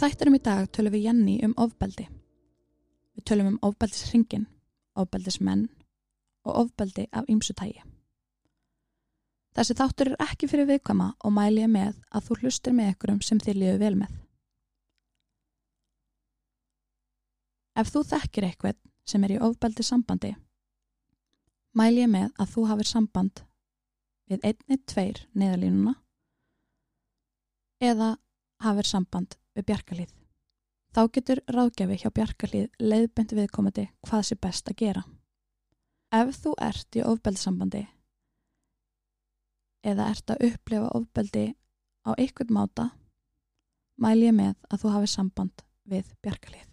Þættinum í dag tölum við Jenny um ofbeldi. Við tölum um ofbeldisringin, ofbeldismenn og ofbeldi af ýmsutægi. Þessi þáttur er ekki fyrir viðkama og mæli ég með að þú hlustir með ykkurum sem þið líðu vel með. Ef þú þekkir eitthvað sem er í ofbeldi sambandi, mæli ég með að þú hafir samband við einni tveir neðalínuna eða hafir samband við bjarkalíð. Þá getur ráðgjafi hjá bjarkalíð leiðbend viðkomandi hvað sé best að gera. Ef þú ert í ofbeldissambandi eða ert að upplefa ofbeldi á einhvern máta, mæl ég með að þú hafi samband við bjarkalíð.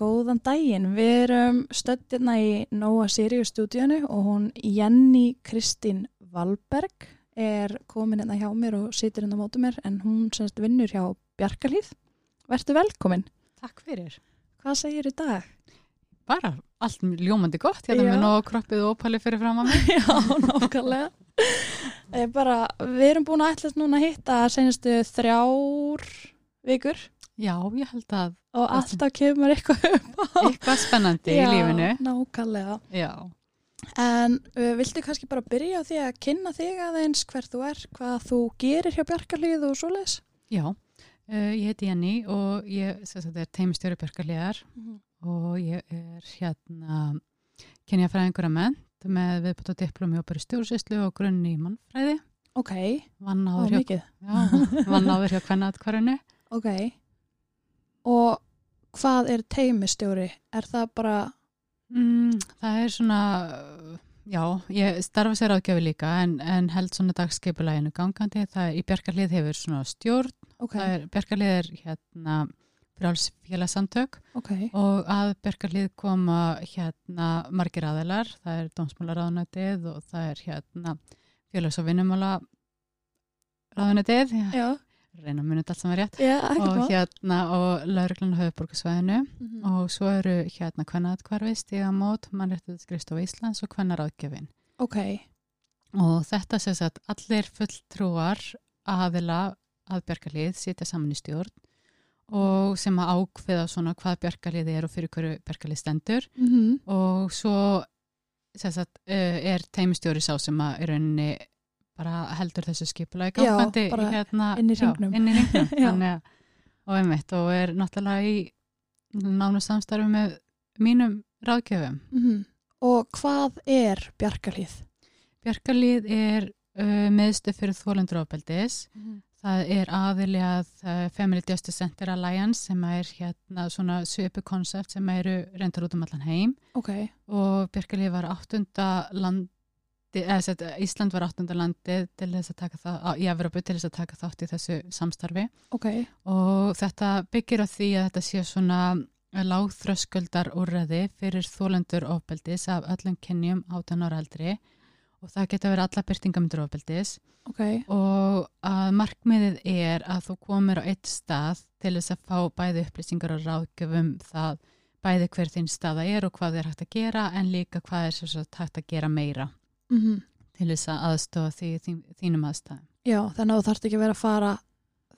Góðan daginn, við erum stöttirna í Nóa Sirius stúdíunu og hún Jenny Kristín Valberg er komin hérna hjá mér og situr hérna mótu mér en hún semst vinnur hjá Bjarkalíð. Vertu velkomin. Takk fyrir. Hvað segir í dag? Bara allt ljómandi gott, hérna Já. með nóg kroppið og ópali fyrir fram að mig. Já, nákvæmlega. Ég bara, við erum búin að ætlast núna að hitta senastu þrjár vikur Já, ég held að og alltaf kemur eitthvað upp á. eitthvað spennandi í lífinu. nákvæmlega. Já, En uh, viltu kannski bara byrja á því að kynna þig aðeins hver þú er, hvað þú gerir hjá Bjarkarlíð og svoleiðis? já. Uh, ég heiti Jenny og ég er teimistjóri Björkarliðar og ég er hérna kynjafræðingur að ment með viðbútt á diplomi og bara stjórnsýslu og grunni í mannfræði. Ok, Vann áður hjá, hjá kvennaðkvarinu. Ok, og hvað er teimistjóri? Er það bara, Mm, það er svona, já, ég starfa sér ágjafi líka en, en held svona dagskeipulæginu gangandi. Það er í Bjarkarlið hefur svona stjórn, ok, það er, Bjarkarlið er hérna frálsfélagsamtök ok, og að Bjarkarlið koma hérna margir aðelar, það er dómsmálaráðunætið og það er hérna félags- og vinnumála ráðunætið, já, reyna að muni þetta allt saman rétt, já, og hérna og lauruglan höfuborgarsvæðinu Mhm. og svo eru hérna kvennaðkvarfi stigamót, mannréttið skrifstofa Íslands og kvennaráðgjöfin. Ok, og þetta sem sagt allir fulltrúar aðila að bjargarlið sitja saman í stjórn og sem að ákveða svona hvað bjargarlið er og fyrir hverju bjargarlið stendur mm og svo sagt, uh, er teimistjóri sá sem að í rauninni bara heldur þessu Já, gangandi bara hérna, inn í já, hringnum. inn í hringnum. Já. Þannig og einmitt og er náttúrulega í nánu samstarfi með mínum ráðgjöfum. -hmm. og hvað er Bjarkarlíð? Bjarkarlið er uh, meðstu fyrir þólendur ábeldis. Mm Það er aðili að uh, Family Justice Center Alliance sem er hérna svona söpu koncept sem eru reyndar út um allan heim. Ok, og Bjarkarlið var áttunda landi, eða sett, Ísland var áttunda landi til þess að taka það, í Evropu til þess að taka þátt í þessu samstarfi. Ok, og þetta byggir á því að þetta sé svona lágþröskuldar úrræði fyrir þólendur ofbeldis af öllum kynjum 18 ára eldri og það geta verið alla byrtingamyndur ofbeldis ok, og að markmiðið er að þú komir á eitt stað til þess að fá bæði upplýsingar og ráðgjöfum það bæði hver þinn staða er og hvað er hægt að gera en líka hvað er svo hægt að gera meira mm til þess að aðstofa því þín, þínum aðstæðum. já, þannig að þú þarft ekki að vera að fara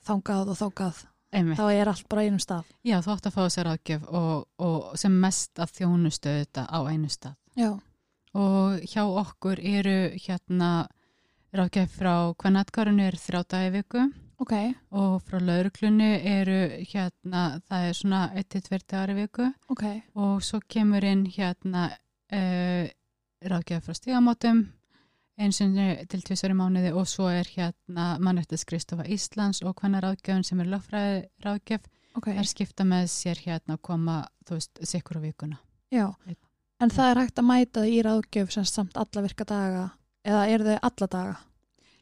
þangað og þákað, Einmitt. þá er allt bara einum stað. Já, þú átt að fá sér ráðgjöf og, og sem mest að þjónustu þetta á einu stað. Já, Og hjá okkur eru hérna ráðgjöf frá hvernatkarinu er þrjá dagi í viku ok, og frá lauruglunu eru hérna, það er svona 1-2 dagar í viku ok, og svo kemur inn hérna uh, ráðgjöf frá stígamótum eins og til í mánuði og svo er hérna mannrættiskristofa Íslands og hvenna ráðgjöfun sem er lögfræði ráðgjöf ok, er skipta með sér hérna að koma, þú veist, sikkur á vikuna. já. Einn. En það er hægt að mæta því í ráðgjöf sem samt alla virka daga, eða eru þau alla daga?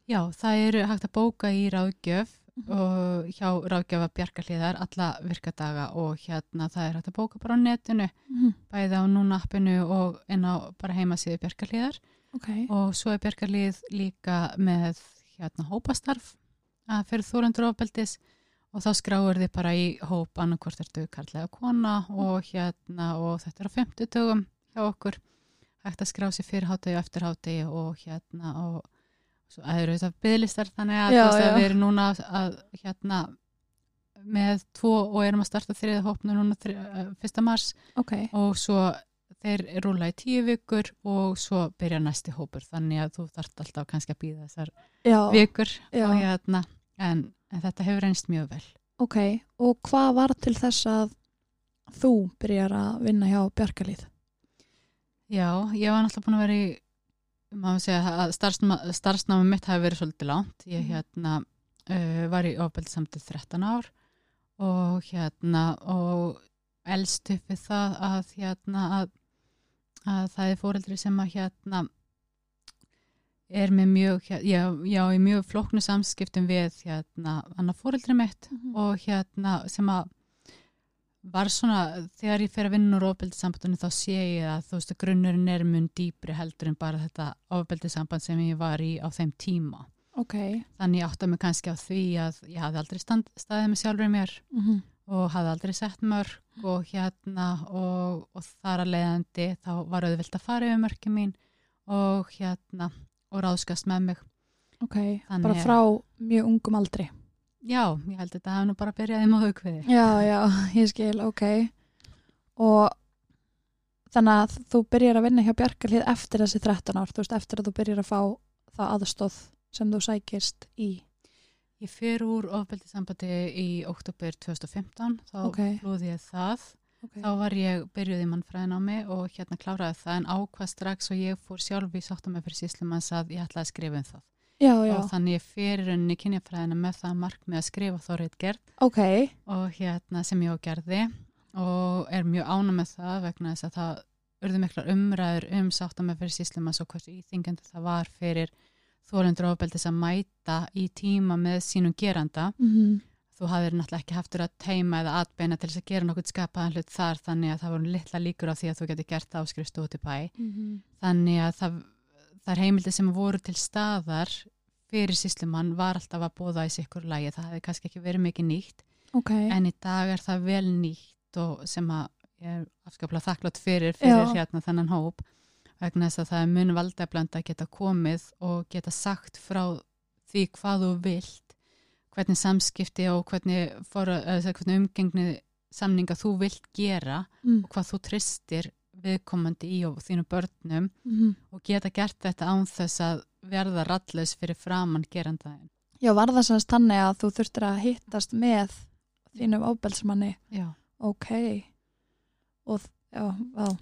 Já, það eru hægt að bóka í ráðgjöf Mhm. og hjá ráðgjöfa bjarkarliðar alla virkadaga og hérna það er hægt að bóka bara á netinu, Mm bæði á núna appinu og inn á bara heimasíðu bjarkarliðar Ok, og svo er bjarkarlið líka með hérna hópastarf að fyrir þólendur ofbeldis og þá skráur þið bara í hóp annarkvort ertu karlæga kona og hérna og þetta er á 50 dögum hjá okkur. Hægt að skrá sér fyrir hátegi og eftir hátegi og hérna og svo að eru þetta bygglistar þannig að, Já, veist, já. að við erum núna að, að hérna með tvo og erum að starta þriða hópnu núna þri, uh, 1. mars ok, og svo þeir rúla í tíu vikur og svo byrja næsti hópur. Þannig að þú þarft alltaf kannski að býða þessar já, vikur og hérna en, en þetta hefur reynst mjög vel. Ok og hvað var til þess að þú byrjar að vinna hjá Bjarkalíð Já, ég var náttúrulega búin að vera í maður segja að starfsnámi, starfsnámi mitt hafi verið svolítið langt ég Mhm. hérna uh, var í ofbeldi samtið 13 ár og hérna og elst upp við það að hérna að, að það er fóreldri sem að hérna er með mjög já, já, í mjög flóknu samskiptum við hérna annar fóreldri mitt og hérna sem að var svona, þegar ég fer að vinna úr ofbeldissambandinu þá sé ég að þú veist að grunnurinn er mun dýpri heldur en bara þetta ofbeldissamband sem ég var í á þeim tíma. ok, Þannig ég átta mig kannski á því að ég hafði aldrei stand, staðið með sjálfur mér mm og hafði aldrei sett mörg og hérna og, og þar að leiðandi þá var auðvilt að fara yfir mörgum mín og hérna og ráðskast með mig. ok Þannig bara frá mjög ungum aldri Já, ég held að þetta hafi nú bara byrjað í móðugviði. já, já, ég skil, ok og þannig að þú byrjar að vinna hjá Bjarkalíð eftir þessi 13 ár, þú veist, eftir að þú byrjar að fá það aðstóð sem þú sækist í Ég fer úr ofbeldissambandi í oktober 2015, þá Ok. flúði ég það. okay. Þá var ég byrjuð í mannfræðin á mig og hérna kláraði það en ákvað strax og ég fór sjálf í sáttum með fyrir síslumanns að ég ætlaði að skrifa um það. Já, já, Og þannig ég í rauninni kynjafræðina með það markmið að skrifa þá reitgerð ok. Og hérna sem ég á gerði. Og er mjög ána með það vegna þess að það urðu miklar umræður um sáttum með fyrir síslumanns og hversu íþingjandi það var fyrir þólendur ofbeldis að mæta í tíma með sínum geranda. Mm þú hafðir náttúrulega ekki haftur að teima eða atbeina til þess að gera nokkuð skapaðan hlut þar þannig að það voru litla líkur á því að þú geti gert það á skrifstu út í bæ. -hmm. þannig að það, það er heimildi sem voru til staðar fyrir síslumann var alltaf að bóða í sikkur lægi, það hefði kannski ekki verið mikið nýtt ok, en í dag er það vel nýtt og sem að ég er afskaplega þakklátt fyrir fyrir Já. hérna þennan hóp vegna þess að það er mun valdablönd að geta komið og geta sagt frá því hvað þú vilt hvernig samskipti og hvernig, eða, hvernig umgengni samninga þú vilt gera mm. og hvað þú tristir viðkomandi í og þínu börnum Mm og geta gert þetta án þess að verða rallus fyrir framann gerandaðin. já, var það semst þannig að þú þurftir að hittast með þínum ábelsmanni Já. ok og já, já,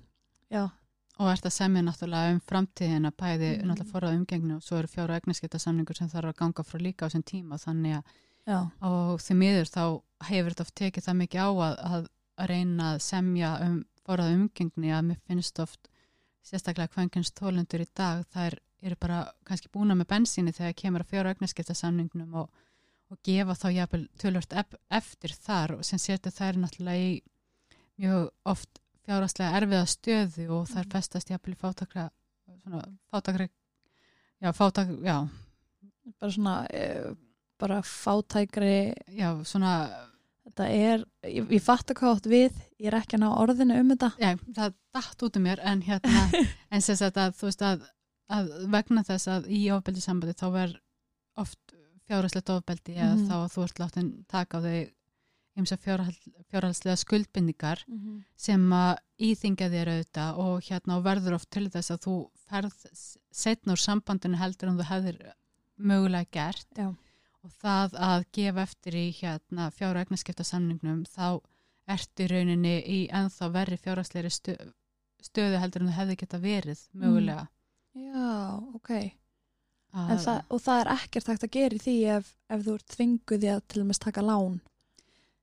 já Og ert að semja náttúrulega um framtíðina bæði Mhm. náttúrulega forrað umgengni og svo eru fjára egnaskipta samningur sem þarf að ganga frá líka á þessum tíma þannig að já, og því miður þá hefur þetta oft tekið það mikið á að, að, að reyna að semja um forrað umgengni að mér finnst oft sérstaklega kvænkins tólendur í dag þær eru bara kannski búna með bensíni þegar kemur að fjára egnaskipta samningnum og, og gefa þá jafnvel tölvört ef, eftir þar og sem setur þær náttúrulega í mjög oft fjárhastlega erfiða stöðu og þær Mhm. festast jafnvel í fátakra svona fátakra já, fátak, já, bara svona uh, bara fátækri já, svona þetta er, ég, ég fatt að hvað átt við ég er ekki að ná orðinu um þetta. Já, það datt út um mér en hérna, en sem sagt að þú veist að, að vegna þess að í ofbeldi sambandi þá verð oft fjárhastlegt ofbeldi eða Mhm. þá að þú ert látin taka á þau eins og fjárhalslega skuldbindingar mm sem að íþingja þér auðvitað og hérna og verður oft til þess að þú ferð setna úr sambandinu heldur en þú hefðir mögulega gert. Já, og það að gefa eftir í hérna fjára egnaskipta samningnum þá ertu rauninni í ennþá verri fjárhagsleiri stö, stöðu heldur en þú hefði geta verið mögulega. Já, ok. Það, og það er ekkert hægt að gera í því ef, ef þú ert þvinguð í að til dæmis taka lán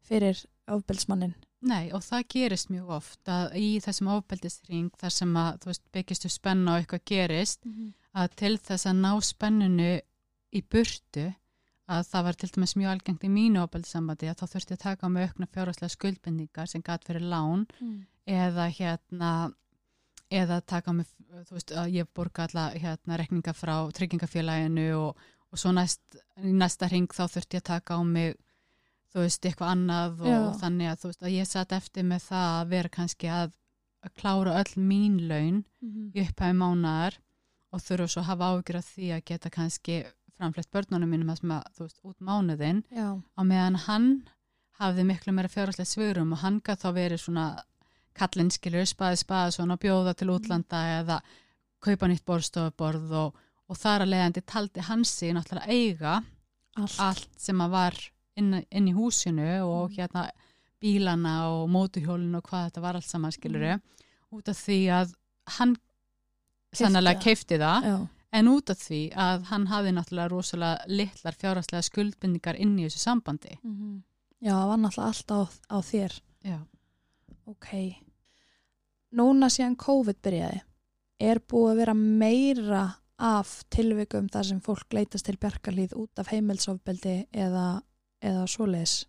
fyrir ofbelsmannin Nei og það gerist mjög oft að í þessum ofbeldisring þar sem að þú veist byggistu spenna og eitthvað gerist að til þess að ná spennunu í burtu að það var til dæmis mjög algengt í mínu ofbeldissambandi að þá þurfti að taka á mig aukna fjárhagslega skuldbindingar sem gæt fyrir lán mm. eða hérna eða taka á mig, þú veist, að ég borga alla hérna rekninga frá tryggingafélaginu og, og svo næst næsta ring þá þurfti ég að taka á mig þú veist, eitthvað annað og Já. þannig að þú veist, að ég satt eftir með það að vera kannski að, að klára öll mín laun Mm í upphæfi mánaðar og þurfa svo að hafa ágjur af því að geta kannski framflett börnunum mínum að sem að, þú veist, út mánuðin já, á meðan hann hafði miklu meira fjárhastlegt svörum og hann gæð þá verið svona kallinn skilur, spaði spaði svona bjóða til útlanda eða kaupa nýtt borstofuborð og, og þar að leiðandi taldi hans sig náttúrulega eiga allt, allt sem að var inn, inn í húsinu og Mm. hérna bílana og mótuhjólinu og hvað þetta var allt saman skiluru út af því að hann sannlega keifti það. Já, en út af því að hann hafði náttúrulega rosalega litlar fjárhagslega skuldbindningar inn í þessu sambandi mhm. já, það var náttúrulega allt á, á þér Já. ok núna síðan COVID byrjaði er búið að vera meira af tilvikum þar sem fólk leitast til bjarkarlíð út af heimilsofbeldi eða, eða svoleiðis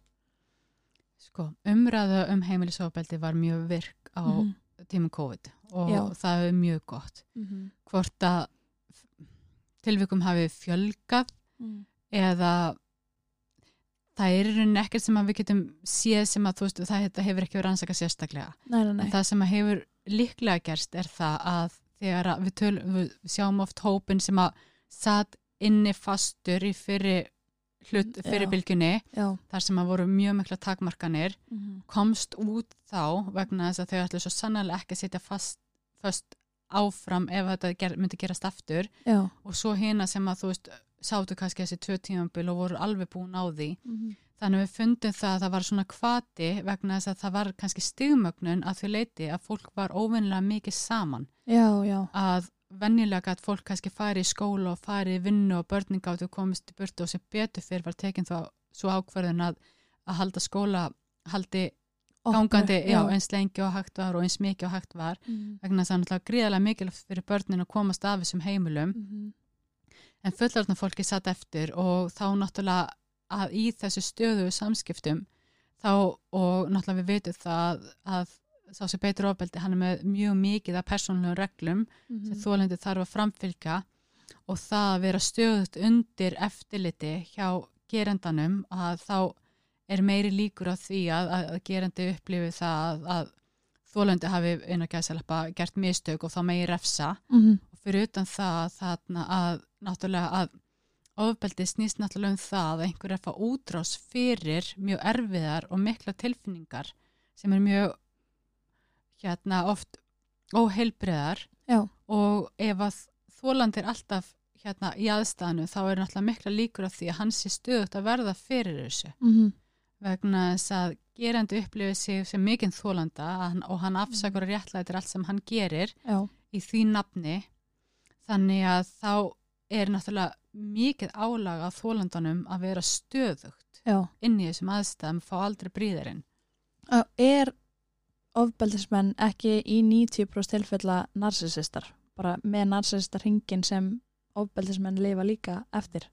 Sko, umræða um heimilisofbeldi var mjög virk á Mhm. tímum COVID og Já. það er mjög gott. Mhm. Hvort að tilvikum hafi fjölgað Mhm. eða það er í rauninni ekkert sem við getum séð sem að veist, það hefur ekki verið ansaka sérstaklega. nei, nei, nei En það sem hefur líklega gerst er það að þegar að við, töl, við sjáum oft hópin sem að satt inni fastur í fyrir hlut, Já. fyrir bylgjunni, já, þar sem að voru mjög mikla takmarkanir Mhm. komst út þá vegna þess að þau ætlu svo sannlega ekki að setja fast, fast áfram ef þetta ger, myndi gerast aftur. Já. Og svo hina sem að þú veist sátu kannski þessi tvö tímambil og voru alveg búin á því. Mhm. þannig að við fundum það að það var svona kvati vegna þess að það var kannski stigmögnun að þau leiti að fólk var óvinnilega mikið saman. Já, já, að venjulega að fólk kannski fari í skóla og fari í vinnu og börnin gáttu komist í burtu og sem betur fyrir var tekin þá svo ákverðin að, að halda skóla haldi gangandi já. eins lengi og hægt var og eins mikið og hægt var Mhm. vegna þess að það er gríðarlega mikilvægt fyrir börnin að komast af þessum heimilum Mhm. en fullorðna fólki satt eftir og þá náttúrulega að í þessu stöðu samskiptum þá og náttúrulega við veitum það að sá sem beitur ofbeldi hann er með mjög mikið af persónlegum reglum sem Mhm. þólendi þarf að framfylgja og það að vera stöðut undir eftirliti hjá gerendanum að þá er meiri líkur á því að, að, að gerendi upplifi það að, að þólendi hafi einu gæðsalappa gert mistök og þá meiri refsa Mhm. og fyrir utan það þarna að náttúrulega að ofbeldi snýst náttúrulega um það að einhver er að fá útrás fyrir mjög erfiðar og mikla tilfinningar sem er mjög hérna oft óheilbriðar já, og ef að þólandi er alltaf hérna í aðstæðanu þá er náttúrulega mikla líkur á því að hann sé stöðut að verða fyrir þessu Mhm. Vegna þess að gerandi upplifið sig sem mikinn þólanda hann, og hann afsakur að réttlætir allt sem hann gerir já, í því nafni. Þannig að þá er náttúrulega mikið álag á þólandanum að vera stöðugt já. inn í þessum aðstæðum fá aldrei bríðarinn. Er ofbeldismenn ekki í 90% tilfella narsisistar bara með narsisistar hringin sem ofbeldismenn lifa líka eftir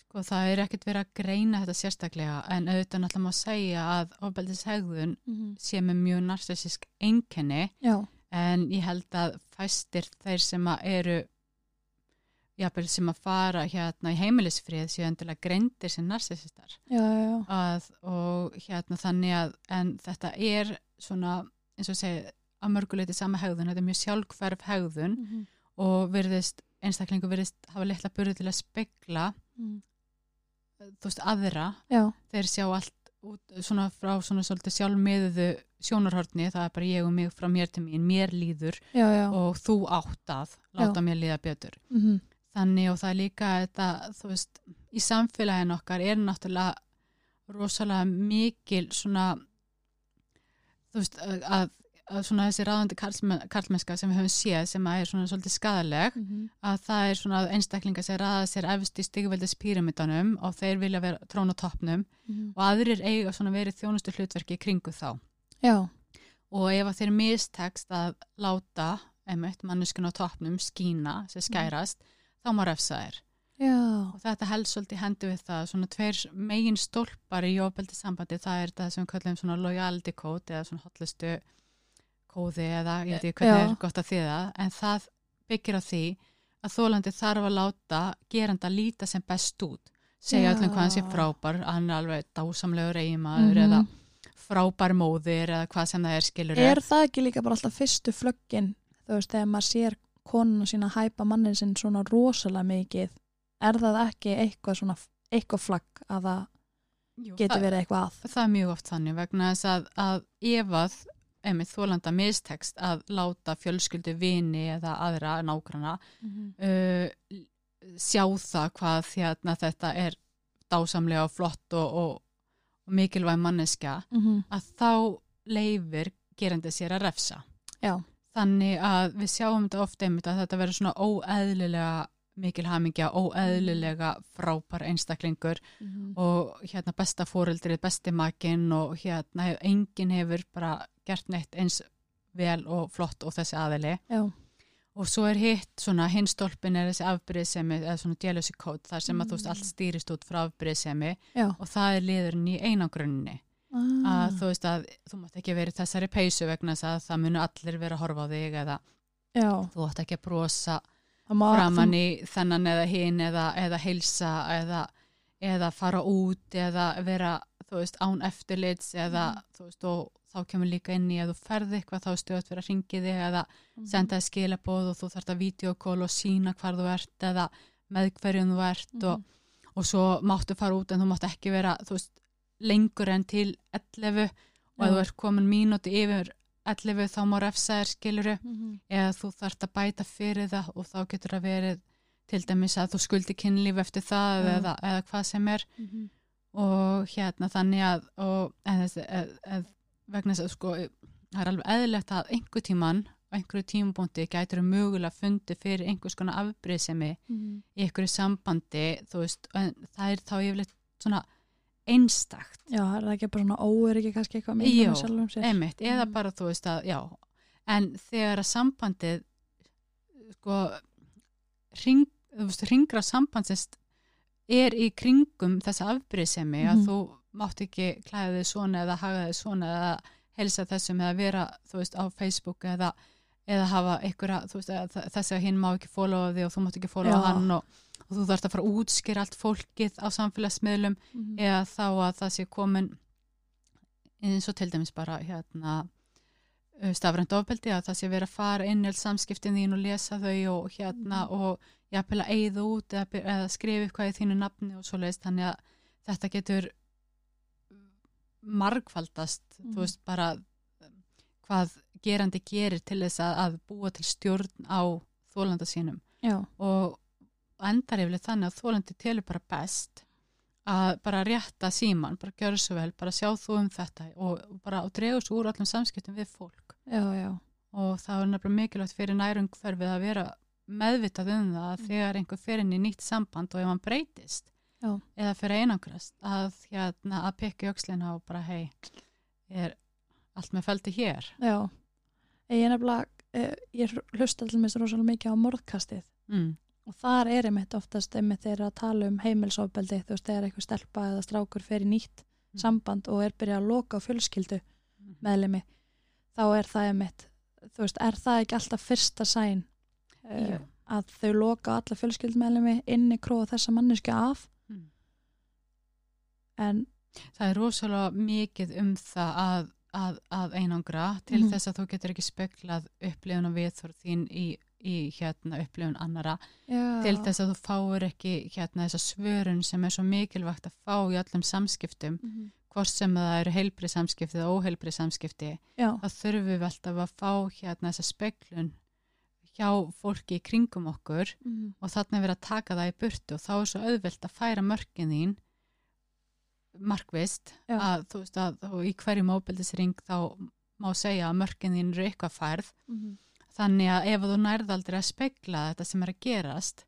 sko það er ekkert verið að greina þetta sérstaklega en auðvitað náttúrulega má segja að ofbeldishegðun sé með mjög narsisísk einkenni já, en ég held að fæstir þeir sem að eru jafnvel sem að fara hérna í heimilisfrið séu endilega greindir sem að, og hérna þannig að en þetta er svona eins og segja að mörguleiti sama hegðun, þetta er mjög sjálfhverf hegðun Mhm. og virðist einstaklingu virðist hafa litla burði til að spegla Mhm. þú veist aðra já, þeir sjá allt út, svona frá svona svolítið sjálfmiðuðu sjónarhortni, það er bara ég og mig frá mér til mín, mér líður já, já. og þú átt að láta mér líða betur Mhm. þannig og það er líka þetta, þú veist, í samfélagin okkar er náttúrulega rosalega mikil svona þú veist, að, að svona þessi ráðandi karlmen, karlmennska sem við höfum séð sem að er svona svolítið skadaleg Mhm. að það er svona einstaklingar sem ræða sér efst í stigveldis píramítanum og þeir vilja vera trón á toppnum Mhm. og aðrir eiga svona verið þjónustu hlutverki kringu þá. Já, og ef að þeir mistekst að láta einmitt manneskun á toppnum skína sem skærast þá má refsa þær. Já, og þetta helst svolítið hendi við það svona tveir megin stólpar í jóbeldi sambandi það er þetta sem við kallum svona loyalty code eða svona hotlistu kóði eða ég veit ekki hvernig Já. er gott að þýða en það byggir á því að þólandi þarf að láta geranda líta sem best út segja öllum hvað hann sé frábær hann er alveg dásamlegur eiginmaður Mhm. eða frábær móðir eða hvað sem það er skilur er það ekki líka bara alltaf fyrstu flöggin þú veist, þegar maður sér konuna sína hæpa mannin sinn svona rosalega mikið er það ekki eitthvað svona eitthvað flagg að það Jú, getur það, verið eitthvað að. það er mjög oft þannig vegna þess að, að ef að einmitt þólanda mistekst að láta fjölskyldu vini eða aðra nágrana uh, sjá það hvað hérna, þetta er dásamlega og flott og, og, og mikilvæg manneska Mhm. að þá leifir gerandi sér að refsa. Já, Þannig að við sjáum þetta ofta einmitt að þetta verður svona óeðlilega mikil hamingja, óeðlilega frábær einstaklingur og hérna besta fóreldrið, besti makinn og hérna enginn hefur bara gert neitt eins vel og flott og þessi aðili. Já, og svo er hitt svona hinstolpin er þessi afbyrðisemi eða svona jealousy code þar sem að þú veist allt stýrist út frá afbyrðisemi já. og það er liðurinn í einangrunni Ah. að þú veist að þú mátt ekki verið þessari peysu vegna þess að það munu allir vera að horfa á þig eða Já, þú átt ekki að brosa framann í þennan eða hinn eða, eða heilsa eða, eða fara út eða vera þú veist án eftirlits eða þú veist og þá kemur líka inn í að þú ferði eitthvað þá stöðt fyrir að ringi þig eða Mhm. senda þig skilabóð og þú þarft að videokól og sína hvar þú ert eða með hverjum þú ert Mhm. og, og svo máttu fara út en þú mátt ekki vera veist lengur en til 11 og ef þú ert komin mínúti yfir 11 þá má refsa þér skiluru Mhm. eða þú þarft að bæta fyrir það og þá getur það verið til dæmis að þú skuldi kynlíf eftir það eða, eða hvað sem er Mhm. og hérna þannig að og, þessi, eð, eð, vegna þess að sko það er alveg eðlilegt að einhver tíman á einhverju tímubúndi gætur um mögulega fundi fyrir einhvers konar afbrýðsemi Mhm. í einhverju sambandi þú veist, það er þá yfirleitt svona einstakt Já, er það ekki bara svona óöryggi kannski eitthvað með með sjálfum sér? Einmitt, eða Mm. bara þú veist að, já, en þegar að sambandið, sko, ring, þú veist, ringra sambandsins er í kringum þessa afbrýðsemi að Mhm. þú mátt ekki klæða þig svona eða haga þig svona eða helsa þessum eða vera, þú veist, á Facebook eða, eða hafa einhverja, veist, þ- þessi að hinn má ekki followa þig og þú mátt ekki followa Já. hann og, og þú þarfst að fara að útskýra allt fólkið á samfélagsmiðlum Mhm. eða þá að það sé komin eins og til dæmis bara hérna stafrænt ofbeldi að það sé verið að fara inn í alls samskiptin þín og lesa þau og hérna Mhm. og jafnvel að eigða út eða, eða skrifa eitthvað í þínu nafni og svo leiðist þannig að þetta getur margfaldast Mhm. þú veist bara hvað gerandi gerir til þess að, að búa til stjórn á þólanda sínum Já, og endar yfirlega þannig að þólandi telur bara best að bara rétta síman, bara gjöra svo vel, bara sjá þú um þetta og og bara og dregur svo úr allum samskiptum við fólk já, já. og það er nefnilega mikilvægt fyrir nærumhverfið að vera meðvitað um það að Mm. þegar einhver fer inn í nýtt samband og ef hann breytist Já. eða fyrir einangrast að, hérna, að pekja öxlina og bara hei, er allt með feldi hér Já, ég er nefnilega, eh, ég hlusta alltaf mér rosalega mikið á morðkastið mm. og þar er einmitt oftast einmitt þeirra að tala um heimilsofbeldi, þú veist, þegar eitthvað stelpa eða strákur fer í nýtt Mm. samband og er byrjað að loka á fjölskyldu Mm. meðlemi, þá er það einmitt, þú veist, er það ekki alltaf fyrsta sæn uh, að þau loka alla fjölskyldmeðlemi inni króa þessa mannesku af. En Það er rosalega mikið um það að, að, að einangra til Mhm. þess að þú getur ekki speklað upplifun og viðþorð þín í, í hérna, upplifun annara já, til þess að þú fáir ekki hérna, þessa svörun sem er svo mikilvægt að fá í öllum samskiptum Mhm. hvort sem það eru heilbrið samskipti eða óheilbrið samskipti já, þá þurfum við alltaf að fá hérna þessa speklun hjá fólki í kringum okkur Mhm. og þannig er verið að taka það í burtu og þá er svo auðvelt að færa mörkin þín markvist að þú veist að í hverjum óbyldisring þá má segja að mörkin þín eru eitthvað færð Mhm. þannig að ef þú nærð aldrei að spekla þetta sem er að gerast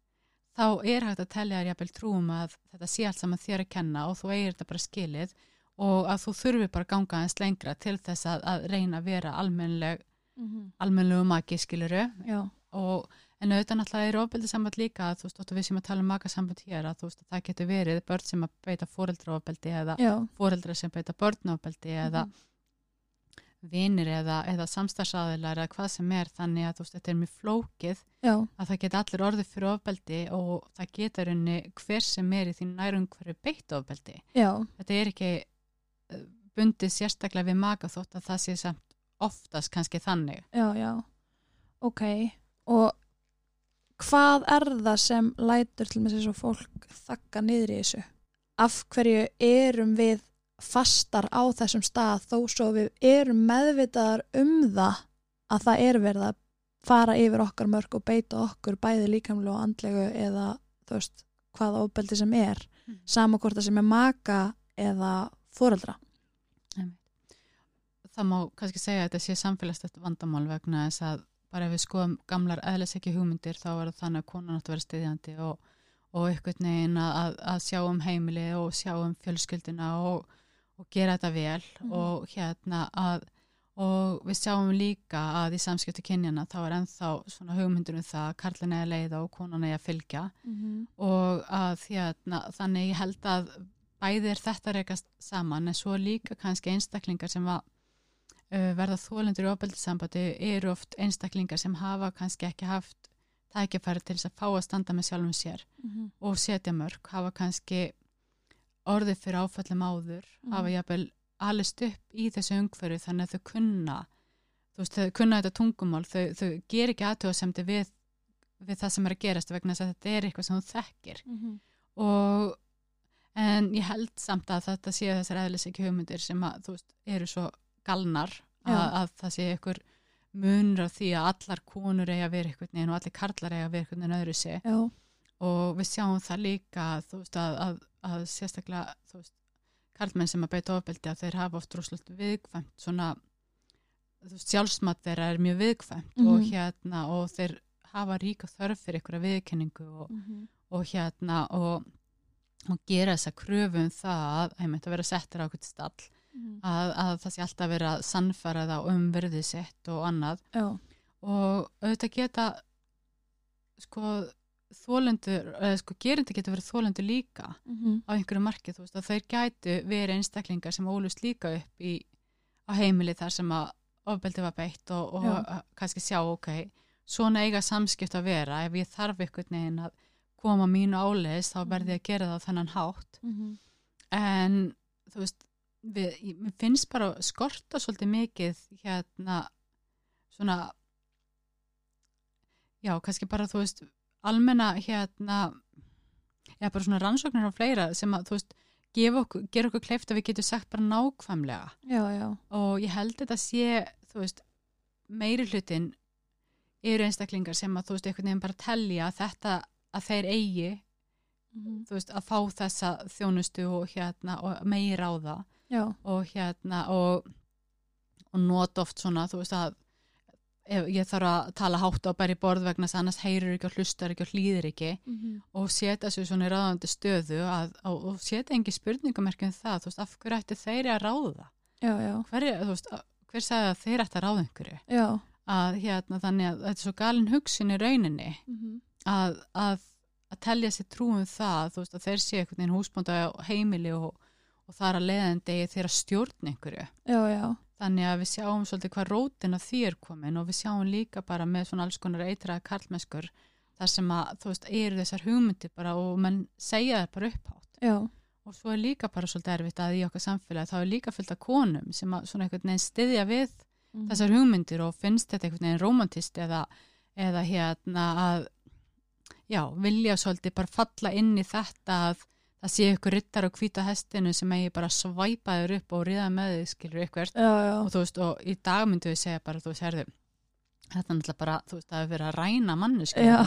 þá er hægt að tellja þér jafnvel trúum að þetta sé allt saman þér að kenna og þú eigir þetta bara skilið og að þú þurfi bara að ganga aðeins lengra til þess að, að reyna að vera almennleg Mhm. almennlegu maki skiluru já, og en auðvitað náttúrulega er ofbeldissamband líka að þú veist, við sem að tala um makasamband hér að þú veist að það getur verið börn sem að beita fóreldraofbeldi eða fóreldra sem beita börnofbeldi eða Mhm. vinir eða, eða samstarfsaðilar eða hvað sem er. Þannig að þú veist þetta er mjög flókið já, að það geta allir orðið fyrir ofbeldi og það getur henni hver sem er í þín nærum hverju beitt ofbeldi. Já, þetta er ekki eh, bundið sérstaklega við maka þótt að það sé samt oftast kannski þannig. Já, já. Ok, og hvað er það sem lætur til með þess að fólk þakka niður í þessu? Af hverju erum við fastar á þessum stað þó svo við erum meðvitaðar um það að það er verið að fara yfir okkar mörg og beita okkur bæði líkamlu og andlegu eða þú veist hvaða ofbeldi sem er Mm. sama hvort það sem er maka eða foreldra. Það má kannski segja að þetta sé samfélagstætt vandamál vegna þess að bara ef við skoðum gamlar eðliseki hugmyndir þá er það þannig að konan átt að vera stiðjandi og, og einhvern veginn að, að, að sjá um heimili og sjá um fjölskylduna og, og gera þetta vel Mhm. og hérna að og við sjáum líka að í samskipti kynjana þá er ennþá svona hugmyndur um það að karlin eða leiða og konan eða fylgja og að hérna, þannig ég held að bæði er þetta rekast saman en svo líka kannski einstaklingar sem að uh, verða þólendur í ofbeldissambandi eru oft einstaklingar sem hafa kannski ekki haft tækifæri til þess að fá að standa með sjálfum sér og setja mörg, hafa kannski orðið fyrir áfallum áður, Mhm. hafa jafnvel alist upp í þessu umhverju þannig að þau kunna þú veist, þau kunna þetta tungumál, þau, þau ger ekki aðtöðasemdi við, við það sem er að gerast vegna þess að þetta er eitthvað sem þú þekkir. Og en ég held samt að þetta sé þessar eðlis ekki hugmyndir sem að þú veist, eru svo galnar að, það sé ykkur munur á því að allar konur eiga að vera eitthvað neginn og allir karlar eiga að vera eitthvað neginn öðru sé. Já, og við sjáum það líka þú veist að, að, að sérstaklega þú veist, karlmenn sem að beita ofbeldi að þeir hafa oft rosalega viðkvæmt svona þú veist, sjálfsmat þeirra er mjög viðkvæmt og Mhm. hérna og þeir hafa ríka þörf fyrir ykkur viðkenningu og, og hérna og, og gera þessa kröfu um það að, einmitt, að vera settur á eitthvað stall að, að það sé alltaf verið að sannfæra það um verðið sitt og annað. Já, og auðvitað geta sko þólendur, eða sko gerindi geta verið þólendur líka á einhverju marki þú veist að þeir gætu verið einstaklingar sem ólust líka upp í á heimili þar sem að ofbeldi var beitt og, og Já. kannski sjá ok, svona eiga samskipt að vera. Ef ég þarf einhvern veginn að koma mínu áleiðis þá verði ég að gera það á þennan hátt. En þú veist við, mér finnst bara skorta svolítið mikið hérna svona já, kannski bara þú veist almenna hérna já, bara svona rannsóknir á fleira sem að þú veist, okkur, gera okkur kleift að við getum sagt bara nákvæmlega. Já, já, og ég held þetta sé þú veist, meiri hlutin eru einstaklingar sem að þú veist, einhvern veginn bara telja að þetta að þeir eigi þú veist, að fá þessa þjónustu og hérna og meira á það já, og hérna og, og not oft svona þú veist að ef ég þarf að tala hátt á bæri borð vegna þess að annars heyrir ekki og hlustar ekki og hlýðir ekki. Og setja sér svona í ráðandi stöðu að, og, og setja engi spurningamerkjum það, þú veist, af hverju ætti þeir að ráða? Já, já, hver, þú veist, hver sagði að þeir ætti að ráða einhverju? Já, að hérna þannig að þetta er svo galin hugsun í rauninni að, að, að telja sér trúum það þú veist að þeir sé einhvern veginn húsbónda á heimili og, og þar að leiðandi þeir að stjórn einhverju. Já, já, þannig að við sjáum svolítið hvað rótin af því er komin og við sjáum líka bara með svona alls konar eitraða karlmennskur þar sem að þú veist eru þessar hugmyndir bara og menn segja það bara upphátt. Já, og svo er líka bara svolítið erfitt að í okkar samfélagi þá er líka fullt af konum sem að svona einhvern veginn styðja við þessar hugmyndir og finnst þetta einhvern veginn romantist eða, eða hérna að já, vilja svolítið bara falla inn í þetta að það sé ykkur ryttar á hvíta hestinu sem eigi bara svæpa þér upp og ríða með þið skilur ykkur já, já, og þú veist, og í dag myndu við segja bara, þú veist, herðu þetta er náttúrulega bara, þú veist, það hefur verið að ræna mannesku já,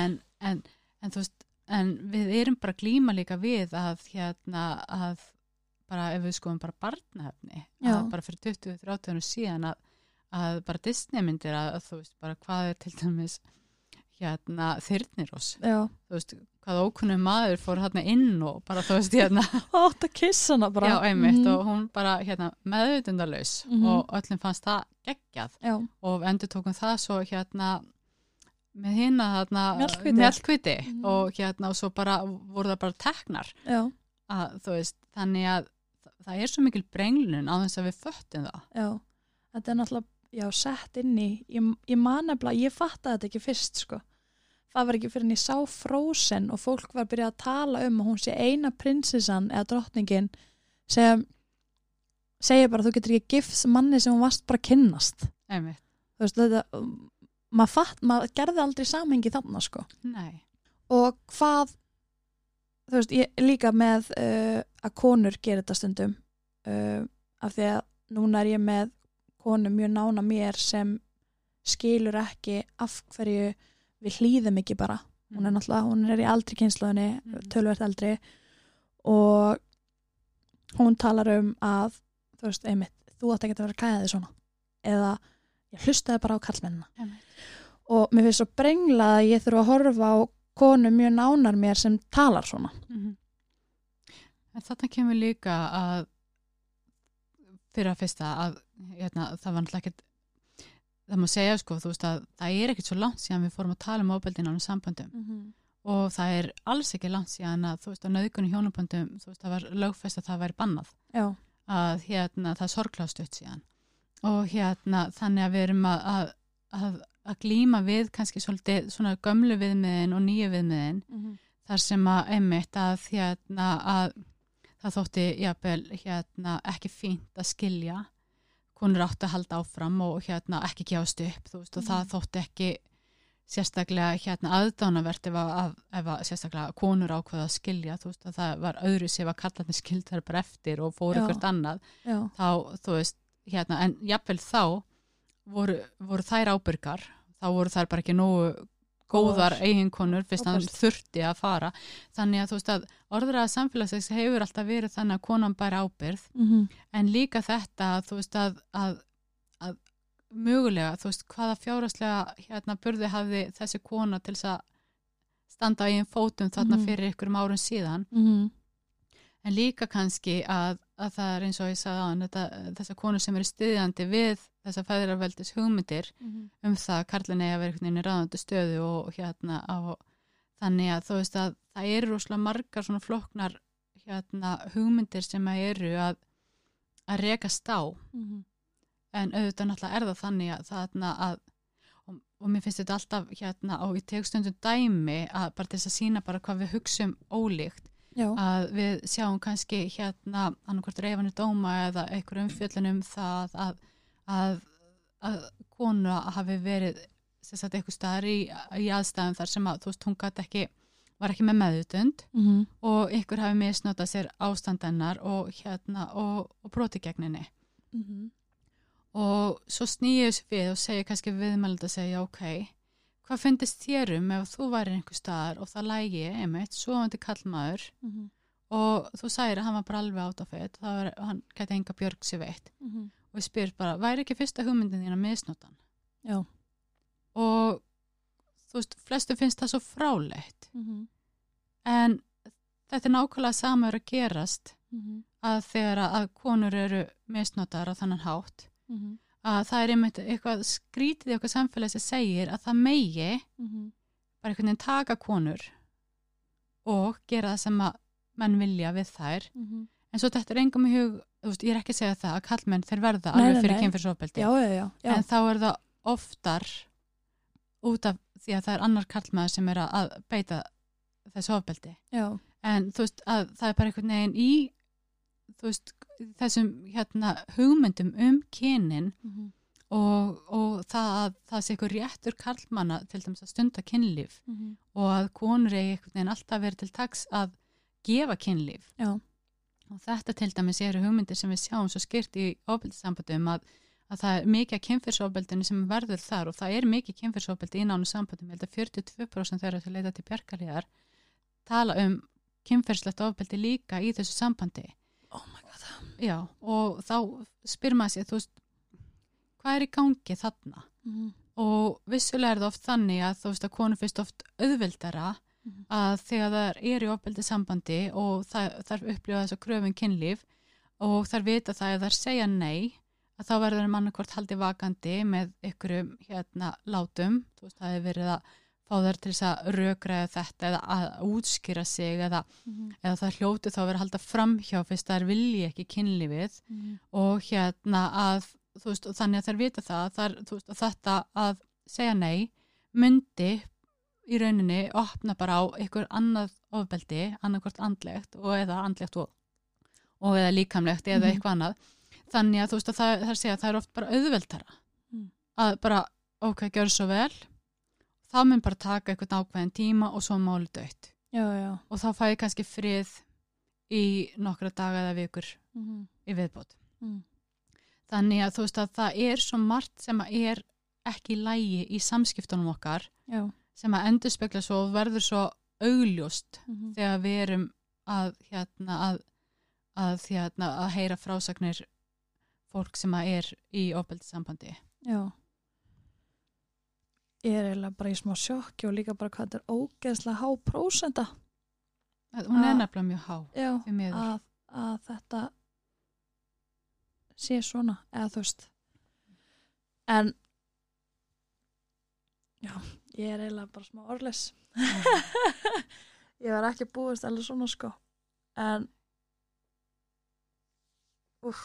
en, en, en þú veist en við erum bara glíma líka við að hérna að bara ef við skoðum bara að bara fyrir 20-30 árum síðan að, að bara Disney myndir að, að þú veist bara hvað er til dæmis hérna þyrnirós. Já, þú veist hvað ókunnum maður fór hérna inn og bara þú veist hérna. Átt að kissa hana bara. Já einmitt Mhm. og hún bara hérna meðutundalaus Mhm. og öllum fannst það geggjað. Já, og við endur tókum það svo hérna með hérna þarna Mjallhvíti. mjallhvíti. Mhm. og hérna og svo bara voru það bara teknar. Að veist þannig að þa- það er svo mikil brenglun á þess að við föttum það. Já. Þetta er náttúrulega, já, sett inn í ég, ég man nefnilega, ég fattaði þetta ekki fyrst sko, það var ekki fyrir en ég sá Frozen og fólk var að byrja að tala um að hún sé eina prinsessan eða drottningin sem segja bara þú getur ekki gifts manni sem hún varst bara að kynnast. Veist, þetta maður fatt, maður gerði aldrei samhengi þarna sko. Nei, og hvað þú veist, ég líka með uh, að konur gerir þetta stundum uh, af því að núna er ég með konu mjög nána mér sem skilur ekki af hverju við hlýðum ekki bara hún er náttúrulega, hún er í aldri kynsluðinni Mhm. tölvert eldri og hún talar um að þú veist, einmitt, þú átt ekki að vera þig svona eða ég hlustaði bara á kallmennina Einmitt. og mér finnst svo brenglað að ég þurfa að horfa á konu mjög nánar mér sem talar svona Mhm. En þarna kemur líka að fyrir að fyrsta að hérna, það var náttúrulega ekkert það má segja sko, þú veist að það er ekkert svo langt síðan við fórum að tala um ofbeldin ánum samböndum. Og það er alls ekki langt síðan að þú veist að nöðgunni hjónaböndum þú veist það var lögfest að það væri bannað. Já, að hérna það sorglást upp síðan. Og hérna þannig að við erum að, að, að, að glíma við kannski svolítið svona gömlu viðmiðin og nýju viðmiðin. Þar sem að einmitt að hérna að það þótti jafnvel hérna ekki fínt að skilja konur átti að halda áfram og hérna ekki gefast upp veist og það Mhm. þótti ekki sérstaklega hérna aðdánavert ef að, ef að sérstaklega konur ákveða að skilja þú veist að það var öðru sem að kalla þetta skild þar bara eftir og fór eitthvað annað. Já, þá þú veist hérna en jafnvel þá voru, voru þær ábyrgar þá voru þær bara ekki nógu góðar eiginkonur fyrst að hann þurfti að fara. Þannig að þú veist að orðraða samfélagsins hefur alltaf verið þannig að konan bæri ábyrð en líka þetta að þú veist að, að, að mögulega, þú veist, hvaða fjáraslega hérna burði hafði þessi kona til þess að standa á einn fótum þarna Mhm. fyrir ykkurum árum síðan. En líka kannski að, að það er eins og ég sagði á hann þessar konur sem eru styðjandi við þessar fæðiraveldis hugmyndir um það að að einhvern veginn í ráðandi stöðu og hérna á þannig að þú veist að það eru rosalega margar svona floknar hérna hugmyndir sem að eru að að rekast á. En auðvitað náttúrulega er það þannig að þarna að og, og mér finnst þetta alltaf hérna og ég tek stundum dæmi að bara þess að sína bara hvað við hugsum ólíkt já, að við sjáum kannski hérna annarkvort reyfanir dóma eða einhver umfjöllun um það að, að, að konu hafi verið sagt eitthvað staðar í, í aðstæðum þar sem að þú veist hún gæti ekki var ekki með meðutund og einhver hafi misnotað sér ástandennar og hérna og, og broti gegninni og svo snýju þessu við og segja kannski viðmæld að segja ok, hvað finnist þér um ef þú væri einhver staðar og það lægi einmitt, svoandi kallmaður og þú sagðir að hann var bara alveg átt á fett þá er hann gæti enga björg sér veitt og ég spyr bara, væri ekki fyrsta hugmyndin þín að misnotan já. Og þú veist, flestu finnst það svo frálegt en þetta er nákvæmlega sama er að gerast að þegar að konur eru misnotar á þannan hátt að það er einmitt eitthvað skrítið í okkar samfélagi sem segir að það megi bara einhvern veginn taka konur og gera það sem að menn vilja við þær. En svo þetta er engum í hug veist, ég er ekki að segja það að kallmenn þeir verða Nei, alveg fyrir kynfyrsofbeldi en þá er það oftar út af því að það er annar kallmaður sem er að beita þessu ofbeldi. Já. en þú veist að það er bara einhvern veginn í þú veist þessum hérna hugmyndum um kynin og, og það að það sé eitthvað réttur karlmanna til dæmis að stunda kynlíf og að konur eigi einhvern veginn alltaf verið til taks að gefa kynlíf. Já, og þetta til dæmis eru hugmyndir sem við sjáum svo skýrt í ofbeldissambandum að, að það er mikið að kynfyrsofbeldinu sem verður þar og það er mikið kynfyrsofbeldi í nánu sambandum, ég held að 42% þeirra sem leita til bjargarliðar tala um kynfyrslegt ofbeldi líka í þessu sambandi. Oh my god. Já, og þá spyr maður sér, þú veist hvað er í gangi þarna? Og vissulega er það oft þannig að þú veist að konu fyrst oft auðveldara Mhm. Að þegar það er í ofbeldi sambandi og það, þarf upplifa þess að kröfum kynlíf og þar vita það að þar segja nei að þá verður þeim annarkvort haldið vakandi með ykkurum hérna látum, veist það hefur verið að fá þær til þess að rökræða þetta eða að útskýra sig eða, eða það hljóti þá vera að halda framhjá fyrst þær vilji ekki kynlífið og hérna að veist, og þannig að þær vita það, þar, veist, að þetta að segja nei myndi í rauninni opna bara á einhver annað ofbeldi, annarkvort andlegt og eða andlegt og, og eða líkamlegt eða Mhm. eitthvað annað þannig að þú veist að það, það segja að það er oft bara auðveldara Mm. að bara, ok, gjör svo vel það mun bara taka eitthvað ákveðin tíma og svo máli dött og þá fæ ég kannski frið í nokkra daga eða vikur mm í viðbót. Mm. Þannig að þú veist að það er svo margt sem að er ekki lægi í samskiptunum okkar já sem að endur spekla svo og verður svo augljóst mm þegar við erum að hérna að, að, hérna, að heyra frásagnir fólk sem að er í ofbeldissambandi. já. Ég er eiginlega bara í smá sjokki og líka bara hvað þetta er ógeðslega há prósenda Hún er nefnilega mjög há já, að, að þetta sé svona eða þú veist. En já, ég er eiginlega bara smá orðles ég var ekki búist alveg svona sko. En uff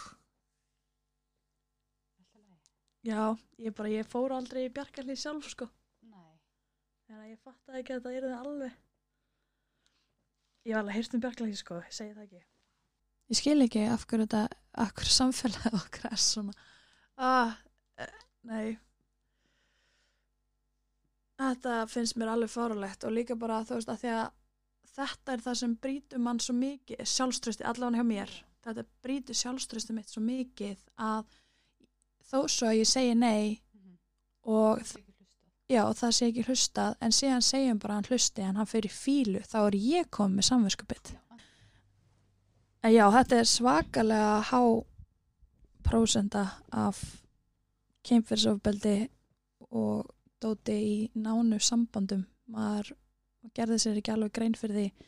já, ég bara, ég fór aldrei í bjargarlið sjálf sko. Nei. en ég fattaði ekki að þetta er það alveg. Ég var alveg heyrt um bjargarlið sko, ég segi það ekki. Ég skil ekki af hverju þetta af hverju samfélagið okkar er svona. Ah, eh, nei þetta finnst mér alveg fárulegt og líka bara þú veist að að þetta er það sem brýtur mann svo mikið sjálfströsti allavega hjá mér. Þetta brýtur sjálfströsti mitt svo mikið að þó svo að ég segi nei Mhm. og já, það sé ekki hlustað en síðan segjum bara hann hlusti en hann fyrir fílu, þá er ég komið með samvinskupið en já, þetta er svakalega há prósenda af kynfyrsofbeldi og dóti í nánu sambandum. Maður gerði sér ekki alveg grein fyrir því.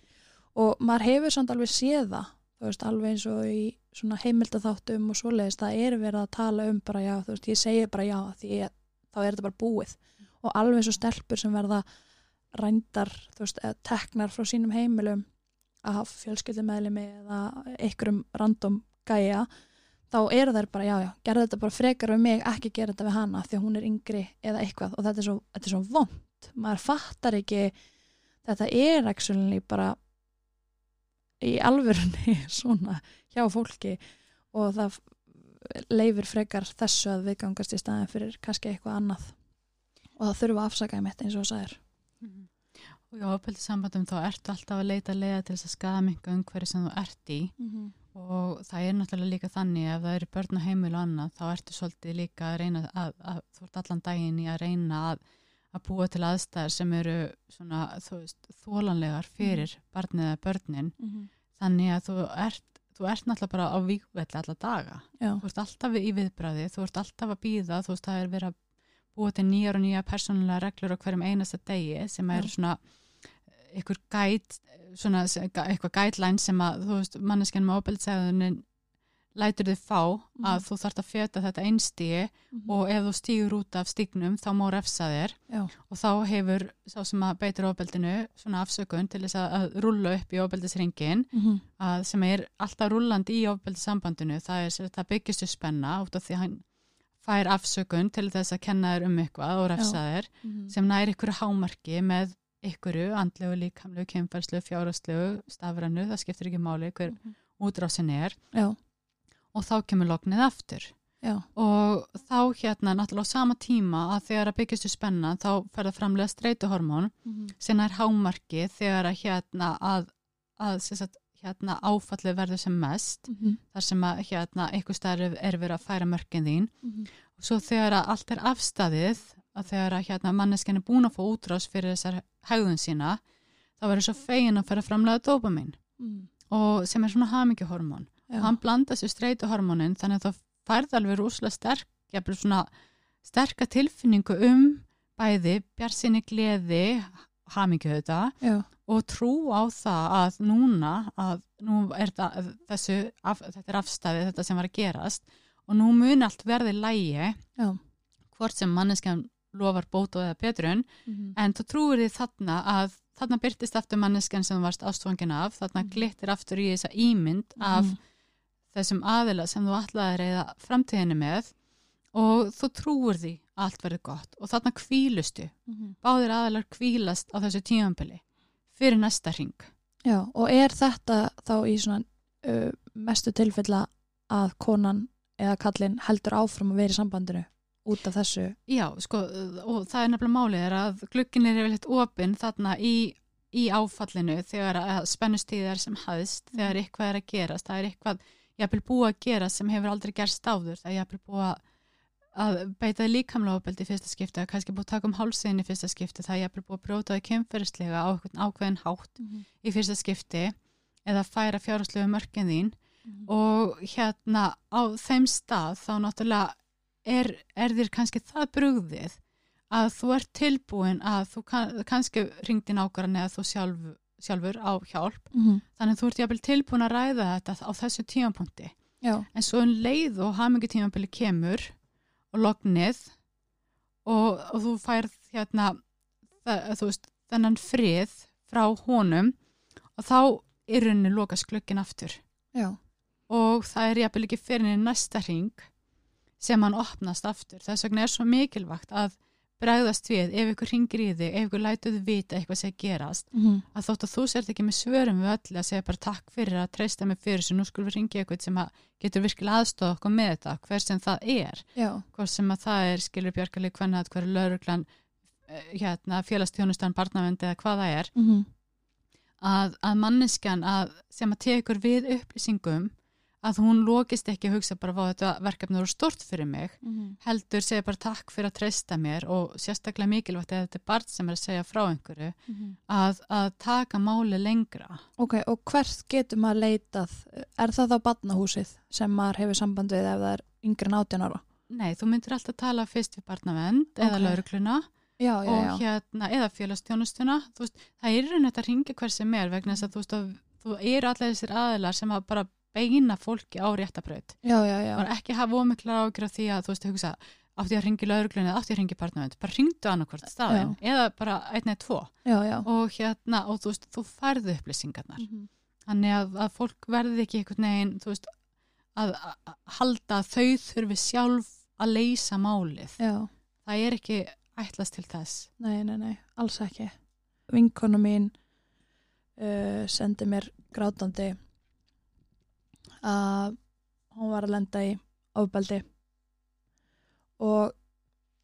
Og maður hefur samt alveg séð það þú veist, alveg eins og í svona heimildaþáttum og svoleiðist, það er verið að tala um bara já, þú veist, ég segi bara já því ég, þá er þetta bara búið. Og alveg eins og stelpur sem verða rændar, þú veist, eða teknar frá sínum heimilum af fjölskyldumæðlimi eða einhverjum random gæja þá eru þær bara, já, já, gerðu þetta bara frekar við mig, ekki gera þetta við hana því að hún er yngri eða eitthvað. Og þetta er svo, þetta er svo vond, maður fattar ekki þetta er actually bara í alvörunni svona hjá fólki. Og það leifir frekar þessu að viðgangast í staðin fyrir kannski eitthvað annað. Og það þurfa að afsaka mitt eins og það er Mhm. Og í ofbeldissambandum þá ertu alltaf að leita leiða til þess að skaða minga umhverju sem þú ert í. Mm -hmm. Og það er náttúrulega líka þannig ef það eru börn og heimil og annað þá ertu svolítið líka að reyna að, að þú ert allan daginn í að reyna að, að búa til aðstæðar sem eru svona, þú veist, þólanlegar fyrir barnið eða börnin. Þannig að þú ert, þú ert náttúrulega bara á víkvelli alla daga. Já, þú ert alltaf í viðbræði, þú ert alltaf að býða þú veist, það er verið að búa til nýjar og nýja persónulega reglur á hverjum einasta degi sem er Já. svona ykkur gæt svona, eitthvað gætlæn sem að þú veist, manneskjan með óbeltsæðunin lætur þið fá að Mhm. þú þarft að fjöta þetta einstíi og ef þú stýgur út af stígnum þá má refsa þér. Já, og þá hefur sá sem að beitir óbeldinu svona afsökun til þess að, að rúlla upp í óbeldisringin mm að sem er alltaf rúllandi í ofbeldissambandinu, það er það byggist upp spenna út af því hann fær afsökun til þess að kenna þér um eitthvað og refsa þér -hmm. sem nær ykkur hámarki með ykkuru andlegu, líkamlegu, kemfærslu, fjárastlegu, stafrænu, það skiptir ekki máli hver útrásin er. Já, og þá kemur loknið aftur. Já, og þá hérna náttúrulega á sama tíma að þegar að byggjast upp spenna þá fer það framlega streituhormón mm sem er hámarki þegar að hérna að, að sagt, hérna áfallið verður sem mest -hmm. þar sem að hérna einhver staðar er verið að færa mörkin þín. Mhm. og svo þegar að allt er afstæðið að þegar að hérna manneskjan er búin að fá útrás fyrir þessar hegðun sína þá verður svo fegin að fara framlega dopamin Mm. og sem er svona hamingjuhormón Já, og hann blandar sér streituhormónin þannig að það færð alveg rúslega sterk jafnvel svona sterka tilfinningu um bæði bjarsinni gleði hamingju þetta já, og trú á það að núna að nú er það, þessu af, þetta er afstæði þetta sem var að gerast og nú mun allt verði lægi já. hvort sem manneskjan lofar bót og eða betrun mm en þú trúir því þarna að þarna byrtist aftur manneskjan sem þú varst ástfangin af þarna Mhm. glittir aftur í þessa ímynd af þessum aðila sem þú ætlaði að reyða framtíðinu með og þú trúir því að allt verður gott og þarna kvílustu -hmm. báðir aðilar kvílast á þessu tímanbili fyrir næsta ring Já, og er þetta þá í svona uh, mestu tilfella að konan eða kallinn heldur áfram að vera í sambandinu út af þessu Já, sko, og það er nefnilega málið er að glukkin er yfirleitt opinn þarna í í áfallinu þegar spennustíðar sem hæðst, Mhm. þegar eitthvað er að gerast, það er eitthvað jafnvel búið að gera sem hefur aldrei gerst áður, það er jafnvel búið að beita líkamlega ofbeldi í fyrsta skipti, það er kannski búið að taka um hálsinn í fyrsta skipti, það er jafnvel búið að brjóta það kemferðislega á ákveðin hátt Mhm. í fyrsta skipti eða færa fjárhúslegu mörkin þín Mhm. og hérna á þeim stað þá náttúrulega er, er þér kannski það brugðið að þú ert tilbúin að þú kann, kannski ringdi nákvæmlega eða þú sjálf, sjálfur á hjálp? Mhm. þannig að þú ert jafnvel tilbúin að ræða þetta á þessu tímapunkti. Já, en svo um leið og hamingi tímabili kemur og lognið og, og þú færð hérna það, þú veist, þennan frið frá honum og þá er rauninni lokast glöggin aftur. Já, og það er jafnvel ekki fyrir henni næsta hring sem hann opnast aftur. Þess vegna er svo mikilvægt að bregðast við ef ykkur ringir í þig, ef ykkur lætuð vita eitthvað sem gerast, Mhm. að þótt að þú sért ekki með svörum við öll að segja bara takk fyrir að treysta mig fyrir þessu, nú skulum við ringja eitthvað sem að getur virkilega aðstofa okkur með þetta, hver sem það er, hvort sem að það er skilur bjargalið hvernig að hverju lauruglan hérna, félagstjónustan, barnavend eða hvað það er, Mhm. að, að manneskjan að, sem að tekur við upplýsingum að hún lokist ekki að hugsa bara hvað þetta verkefni eru stort fyrir mig Mhm. heldur segja bara takk fyrir að treysta mér og sérstaklega mikilvægt eða þetta er barn sem er að segja frá einhverju Mhm. að, að taka máli lengra Ok, og hvert getur maður leitað? Er það þá badnahúsið sem maður hefur samband við ef það er yngri en 18 ára? Nei, þú myndir alltaf tala fyrst við barnavend eða Ok. laurugluna Já, já, og já. hérna, eða félagstjónustuna það er raun þetta að ringa hver sem er vegna þess að þú að þú eru allir þessir aðilar sem að bara beina fólki á réttabraut Já, já, já. bara ekki hafa ómikla ágjur af því að þú veist að hugsa átti að ringi lauruglunni eða átti að ringi barnavend bara ringdu annarkvort staðin eða bara einn eða tvo Já, já. og hérna og þú veist þú færðu upplýsingarnar Mhm. þannig að, að fólk verði ekki einhvern veginn þú veist að, að, halda að þau þurfi sjálf að leysa málið Já, það er ekki ætlast til þess nei, nei, nei, alls ekki. Vinkonu mín uh, sendi mér grátandi að hún var að lenda í ofbeldi og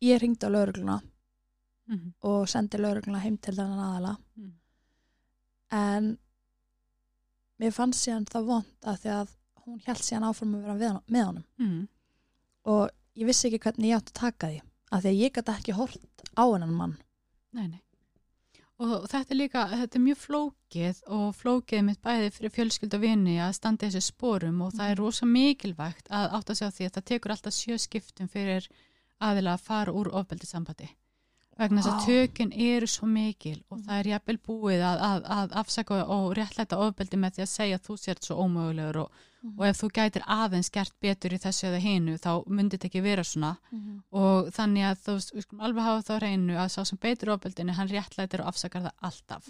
ég ringdi á laurugluna mm -hmm. og sendi laurugluna heim til þennan aðala Mm. en mér fannst síðan það vond að því að hún held síðan áfram að vera með honum mm. og ég vissi ekki hvernig ég átti að taka því að því að ég gæti ekki hort á hennan mann Nei, nei. Og þetta er líka, þetta er mjög flókið og flókið mitt bæði fyrir fjölskyld og vini að standa þessu sporum og það er rosa mikilvægt að átt að segja því að það tekur alltaf sjö skiptum fyrir aðila að fara úr ofbeldisambandi. Vegna þess Vá. að tökin eru svo mikil og Mhm. það er jafnvel búið að, að, að afsaka og réttlæta ofbeldi með því að segja að þú sért svo ómögulegur og, og ef þú gætir aðeins gert betur í þessu eða hinu þá myndi þetta ekki vera svona. Og þannig að þú skulum alveg hafa þá á hreinu að sá sem beitur ofbeldinu, hann réttlætir og afsakar það alltaf.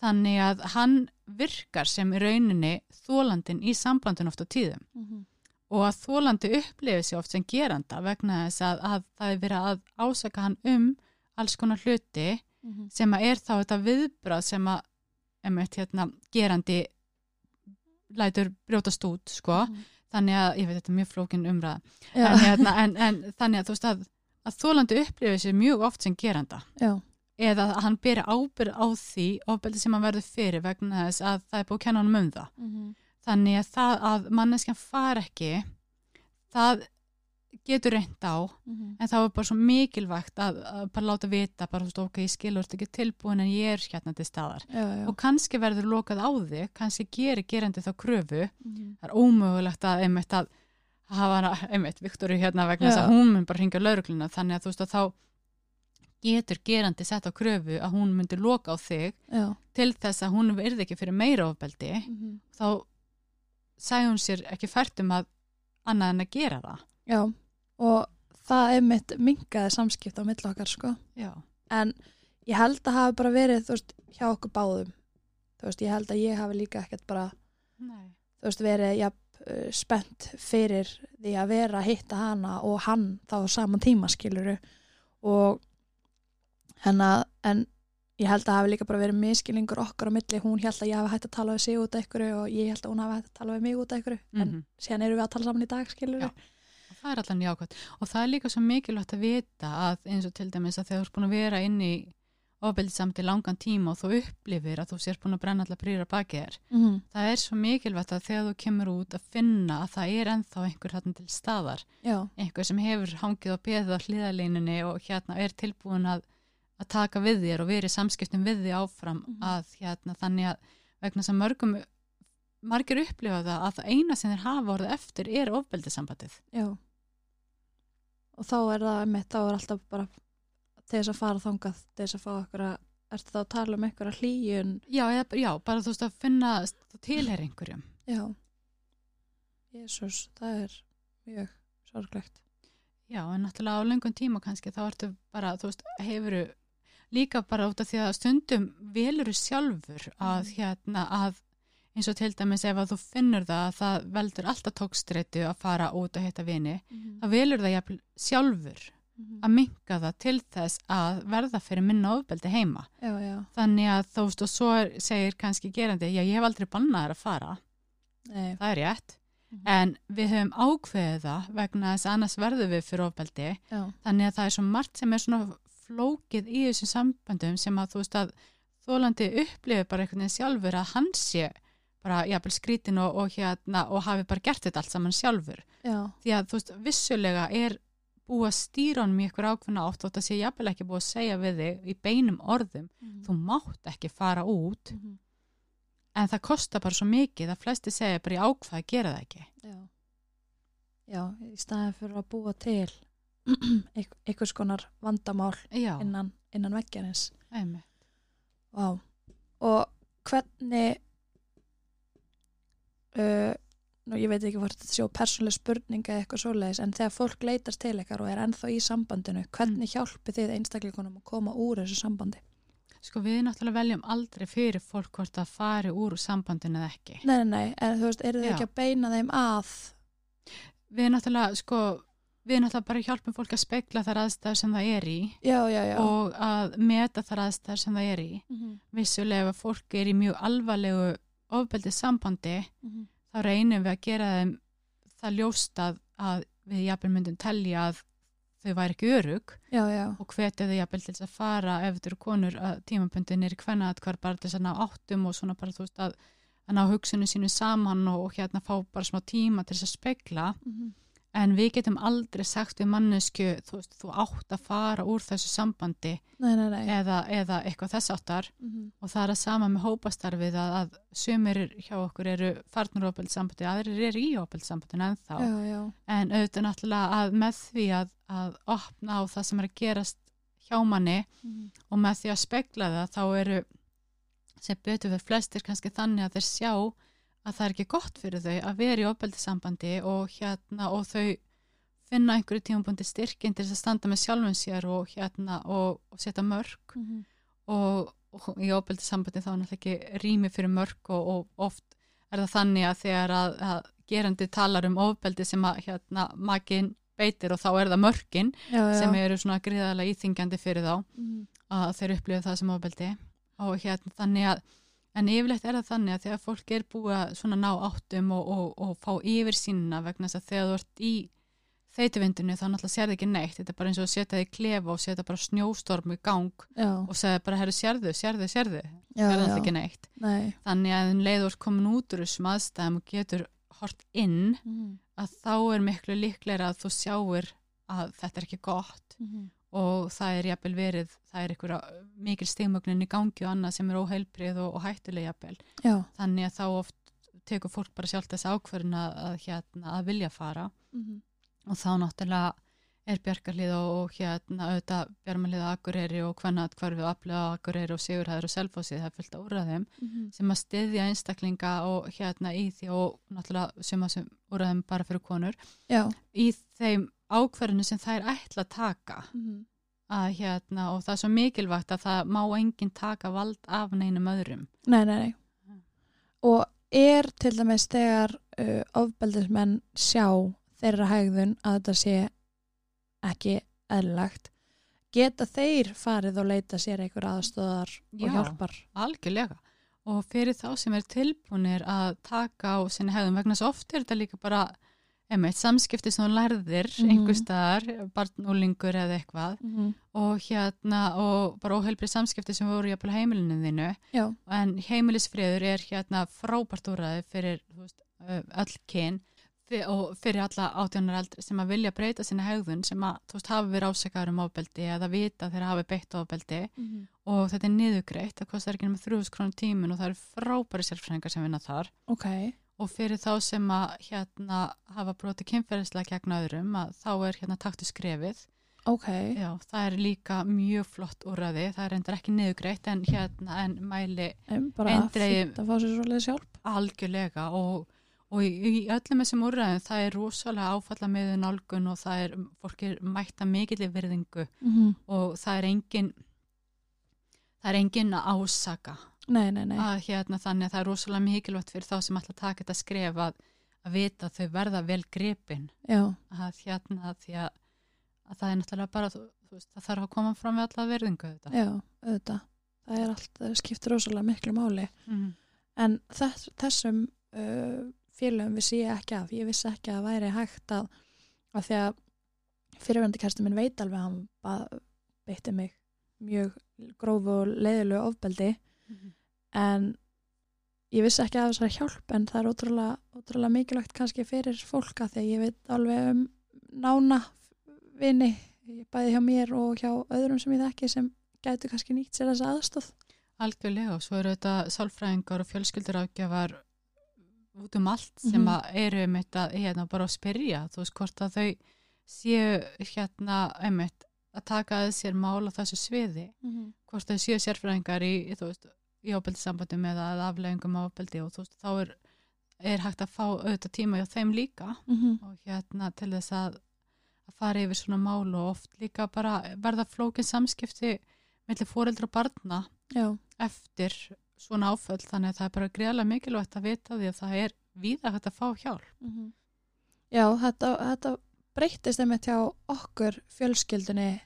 Þannig að hann virkar sem í rauninni þólandin í sambandin oft á tíðum. Og að þólandi upplifi sér oft sem geranda vegna þess að, að það er verið að ásaka hann um alls konar hluti sem að er þá þetta viðbrað sem að einmitt, hérna, gerandi lætur brjótast út sko. þannig að, ég veit þetta er mjög flókin umræða. En, hérna, en, en þannig að þú veist að, að þólandi upplifir sér mjög oft sem geranda. Já, eða að hann beri ábyrð á því ofbeldi sem hann verður fyrir vegna þess að það er búið að kenna hann um það. Þannig að það að manneskjan far ekki það getur reynd á en það var bara svo mikilvægt að, að bara láta vita bara þú veist ok, ég skilur þetta ekki tilbúin en ég er hérna til staðar. Já, já. og kannski verður lokað á þig kannski gerir gerandi þá kröfu. Mhm. það er ómögulegt að einmitt að hafa einmitt, Viktori hérna vegna þess að hún mun bara hringja laurugluna þannig að þú veist að þá getur gerandi sett á kröfu að hún myndi loka á þig já. til þess að hún verði ekki fyrir meira ofbeldi. Þá sæði hún sér ekki fært um að annað en að gera það. Já, og það er mitt mingaði samskipt á milli okkar sko. Já, en ég held að hafi bara verið þú veist, hjá okkur báðum. Þú veist, ég held að ég hafi líka ekkert bara nei. þú veist, verið ja, spennt fyrir því að vera að hitta hana og hann þá saman tíma skiluru og hennar, en ég held að hafi líka bara verið miskilningur okkar á milli, hún held að ég hafi hægt að tala við sig út af ykkur og ég held að hún hafi hægt að tala við mig út af ykkur, en Mhm. síðan eru við að tala saman í dag skiluru Já. Það er allan jákvæmt og það er líka svo mikilvægt að vita að eins og til dæmis að þegar þú ert búin að vera inn í ofbeldi samt í langan tíma og þú upplifir að þú sér búin að brenna allar brýra baki þér. Mhm. Það er svo mikilvægt að þegar þú kemur út að finna að það er ennþá einhver þarna til staðar, Já, einhver sem hefur hangið og beðið á hliðalínunni og hérna er tilbúin að, að taka við þér og verið samskiptum við þér áfram Mhm. að hérna þannig að vegna sem mörgum margir upplifa það að það eina sem þeir hafa orðið eftir er ofbeldisambandið. já. Og þá er það mitt, þá er alltaf bara til þess að fara þangað, til þess að fá okkur að, ertu þá að tala um einhverja hlýjun? Já, já, bara þú veist að finna tilher einhverjum. Já. Jésús, það er mjög sorglegt. Já, en náttúrulega á lengum tíma kannski þá ertu bara, þú veist, hefuru líka bara út af því að stundum veluru sjálfur að Mhm. hérna að eins og til dæmis ef að þú finnur það að það veldur alltaf tókstreitu að fara út að hitta vini, Mm þá velur það jafnvel sjálfur -hmm. að minka það til þess að verða fyrir minna ofbeldi heima. Já, já. Þannig að þú veist og svo segir kannski gerandi, já ég hef aldrei bannað þér að fara, Nei. það er rétt, Mhm. en við höfum ákveðið það vegna þess að annars verðum við fyrir ofbeldi Já, þannig að það er svo margt sem er svona flókið í þessum samböndum sem að þú veist að þólandi upplifir bara einhvern veginn sjálfur að hann sé bara jafnvel skrítin og, og hérna og hafi bara gert þetta allt saman sjálfur. Já, því að þú veist vissulega er búið að stýra honum í ykkur ákveðna átt og þetta sé jafnvel ekki búið að segja við þig í beinum orðum, þú mátt ekki fara út. Mhm. en það kostar bara svo mikið að flesti segja bara í ákvað að gera það ekki? Já. Já, í staðin fyrir að búa til einhver- einhvers konar vandamál Já, innan, innan veggjarins. Og hvernig uh, nú ég veit ekki hvort þetta sjó persónlega spurninga eða eitthvað svoleiðis en þegar fólk leitast til ykkar og er ennþá í sambandinu hvernig hjálpið þið einstakleikunum að koma úr þessu sambandi? Sko við náttúrulega veljum aldrei fyrir fólk hvort að fari úr sambandinu eða ekki. Nei, nei, nei, en þú veist, eru þið Já. ekki að beina þeim að Við náttúrulega, sko, við náttúrulega bara hjálpum fólk að spekla þar aðstæður sem það er í Já, já, já og að meta þar aðstæður sem það er í. Mhm, Vissulega ef fólk er í mjög alvarlegu ofbeldið sambandi, mhm. þá reynum við að gera þeim það ljóst að, við jafnvel myndum telja að þau væri ekki örug Já, já, og hvetja þau jafnvel til þess að fara ef þetta eru konur að tímabundin er hvenna að hver bara þess að ná áttum og svona bara þú veist að, að ná hugsunum sínu saman og, og hérna fá bara smá tíma til þess að spegla Mhm. En við getum aldrei sagt við mannesku þú veist, þú átt að fara úr þessu sambandi nei, nei, nei eða, eða eitthvað þess áttar Mhm. og það er að sama með hópastarfið að, að sumir hjá okkur eru farnur ópeldsambandi, aðrir eru í ópeldsambandinu ennþá Já, já, en auðvitað náttúrulega að með því að, að opna á það sem er að gerast hjá manni Mhm. og með því að spegla það þá eru sem betur við flestir kannski þannig að þeir sjá að það er ekki gott fyrir þau að vera í ofbeldisambandi og hérna og þau finna einhverju tímabundi styrkin til þess að standa með sjálfum sér og hérna og, og setja mörg Mhm. og, og í ofbeldisambandi þá er náttúrulega ekki rými fyrir mörg og, og oft er það þannig að þegar að, að gerandi talar um ofbeldi sem að hérna makin beitir og þá er það já. sem eru svona gríðarlega íþingjandi fyrir þá Mhm. að þeir upplifa það sem ofbeldi og hérna þannig að en yfirleitt er það þannig að þegar fólk er búið að svona ná áttum og, og, og fá yfir sínna vegna þess að þegar þú ert í þeitivindinu þá náttúrulega sérði ekki neitt þetta er bara eins og að setja þig klefa og setja bara snjóstorm í gang Já, og segja bara herru sérðu, sérðu, sérðu sérðu já. alltaf ekki neitt Nei þannig að um leið þú ert komin út úr þessum aðstæðum og getur hort inn Mhm. að þá er miklu líklega að þú sjáir að þetta er ekki gott Mhm. Og það er jafnvel verið, það er einhverja mikil stigmögnin í gangi og annað sem er óheilbrið og, og hættuleg jafnvel. Já Þannig að þá oft tekur fólk bara sjálft þess ákverðin að, að, hérna, að vilja fara Mhm. og þá náttúrulega er bjargarlið og, og hérna auðvitað bjarmalið á Akureyri og hvernat hverfi og aflega Akureyri og Sigurhæður og Selfossi það er fullt úr að þeim Mhm. sem að styðja einstaklinga og hérna í því og náttúrulega sem að sem úr að þeim bara fyrir konur Já í þeim ákverðinu sem þær ætla að taka Mhm. að hérna og það er svo mikilvægt að það má enginn taka vald af neinum öðrum. Nei, nei, nei Mm. Og er til dæmis þegar uh, ofbeldismenn sjá þeirra hægðun að þetta sé ekki eðlilegt geta þeir farið og leita sér einhver aðstöðar og Já. hjálpar Algjörlega. Og fyrir þá sem er tilbúinir að taka á sinni hefðum vegna svo oft er þetta líka bara einmitt, samskipti sem þú lærðir Mhm. einhver staðar, barnúlingur eða eitthvað Mhm. og hérna og bara óheilbrið samskipti sem voru jafnvel heimilinu þínu Já, en heimilisfriður er hérna frábært úrræði fyrir veist, öll kyn og fyrir alla átjónar eldri sem að vilja breyta sinna hegðun sem að þú veist hafi verið ásakaður um ofbeldi eða vita þegar hafi beitt ofbeldi og þetta er niðugreitt, það kostar ekki með 3000 krónur tímin og það eru frábæri sérfræðingar sem vinna þar ok. Og fyrir þá sem að hérna hafa brotið kynferðislega gegn öðrum að þá er hérna taktu skrefið. Ok, Já, það er líka mjög flott úrræði, það er endur ekki niðugreitt en hérna en mæli en bara fínt að fá sér svolítið sjálf. algjörlega. Og, og í, í öllum þessum úrræðum það er rosalega áfalla með nálgun og það er, fólk er mætta mikill virðingu. Mm og það er engin það er engin ásaka Nei, nei, nei. að hérna þannig að það er rosalega mikilvægt fyrir þá sem að taka þetta skref að, að vita að þau verða vel gripin Já, að hérna því að, að það er náttúrulega bara þú, þú veist, það þarf að koma fram við alla verðingu þetta. já, auðvitað. Það er allt, það skiptir rosalega miklu máli. Mm. En þess, þessum uh, félögum vissi ég ekki af. Ég vissi ekki að það væri hægt að, því að fyrirvendu kæstu minn veit alveg að hann beitti mig mjög grófu og leiðilegu ofbeldi Mhm. En ég vissi ekki að þessari hjálp en það er ótrúlega, ótrúlega mikilvægt kannski fyrir fólka að ég veit alveg um nána vini bæði hjá mér og hjá öðrum sem ég þekki sem gætu kannski nýtt sér þessa aðstóð Algjörlega og svo eru þetta sálfræðingar og fjölskyldur ágjafar út um allt sem Mhm. að eru einmitt að hérna bara að spyrja þú veist hvort að þau séu hérna einmitt að taka að sér mál á þessu sviði mm -hmm. hvort þau séu sérfræðingar í, þú veist, í ábeldisambandum eða að afleggingum á ábeldi og þú veist, þá er, er hægt að fá auðvitað tíma hjá þeim líka og hérna til þess að, að fara yfir svona mál og oft líka bara verða flókin samskipti mellir fóreldra og barna Já, eftir svona áföll þannig að það er bara greiðlega mikilvægt að vita því að það er víða hægt að fá hjálp. Mhm. Já, þetta, þetta breyttist einmitt hjá okkur fjölskyldunni